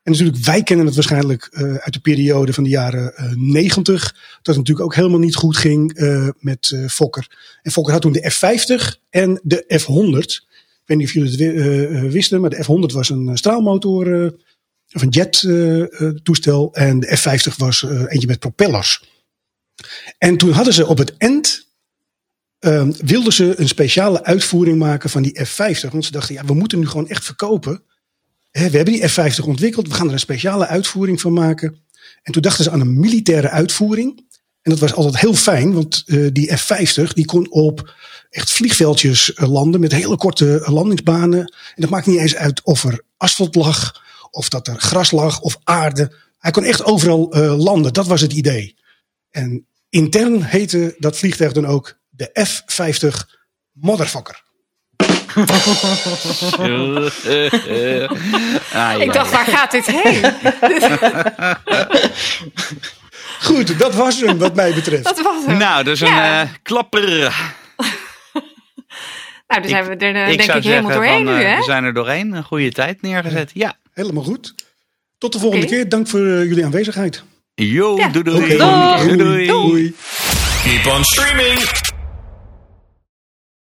Speaker 2: En natuurlijk, wij kennen het waarschijnlijk uit de periode van de jaren 90. Dat het natuurlijk ook helemaal niet goed ging met Fokker. En Fokker had toen de F50 en de F100. Ik weet niet of jullie het eh, eh, wisten, maar de F100 was een eh, straalmotor of een jet toestel. En de F50 was eentje met propellers. En toen hadden ze op het eind ehm, wilden ze een speciale uitvoering maken van die F50. Want ze dachten, ja, we moeten nu gewoon echt verkopen. We hebben die F50 ontwikkeld, we gaan er een speciale uitvoering van maken. En toen dachten ze aan een militaire uitvoering. En dat was altijd heel fijn, want die F50 die kon op echt vliegveldjes eh, landen met hele korte eh, landingsbanen. En dat maakt niet eens uit of er asfalt lag, of dat er gras lag, of aarde. Hij kon echt overal eh, landen, dat was het idee. En intern heette dat vliegtuig dan ook de F50 Motherfucker.
Speaker 4: Ah,
Speaker 3: Ik dacht, waar gaat dit heen?
Speaker 2: Goed, dat was hem wat mij betreft.
Speaker 3: Dat was hem.
Speaker 4: Nou, dus een
Speaker 3: Ja.
Speaker 4: eh, klapper.
Speaker 3: Nou, dan zijn we er eh,
Speaker 4: ik
Speaker 3: denk ik helemaal
Speaker 4: zeggen,
Speaker 3: doorheen
Speaker 4: van,
Speaker 3: nu,
Speaker 4: eh,
Speaker 3: hè?
Speaker 4: we zijn er doorheen. Een goede tijd neergezet. Ja.
Speaker 2: Helemaal goed. Tot de volgende keer. Dank voor eh, jullie aanwezigheid.
Speaker 4: Yo,
Speaker 3: Ja.
Speaker 4: doei doei. Doei, doei.
Speaker 2: Doei.
Speaker 1: Keep on streaming.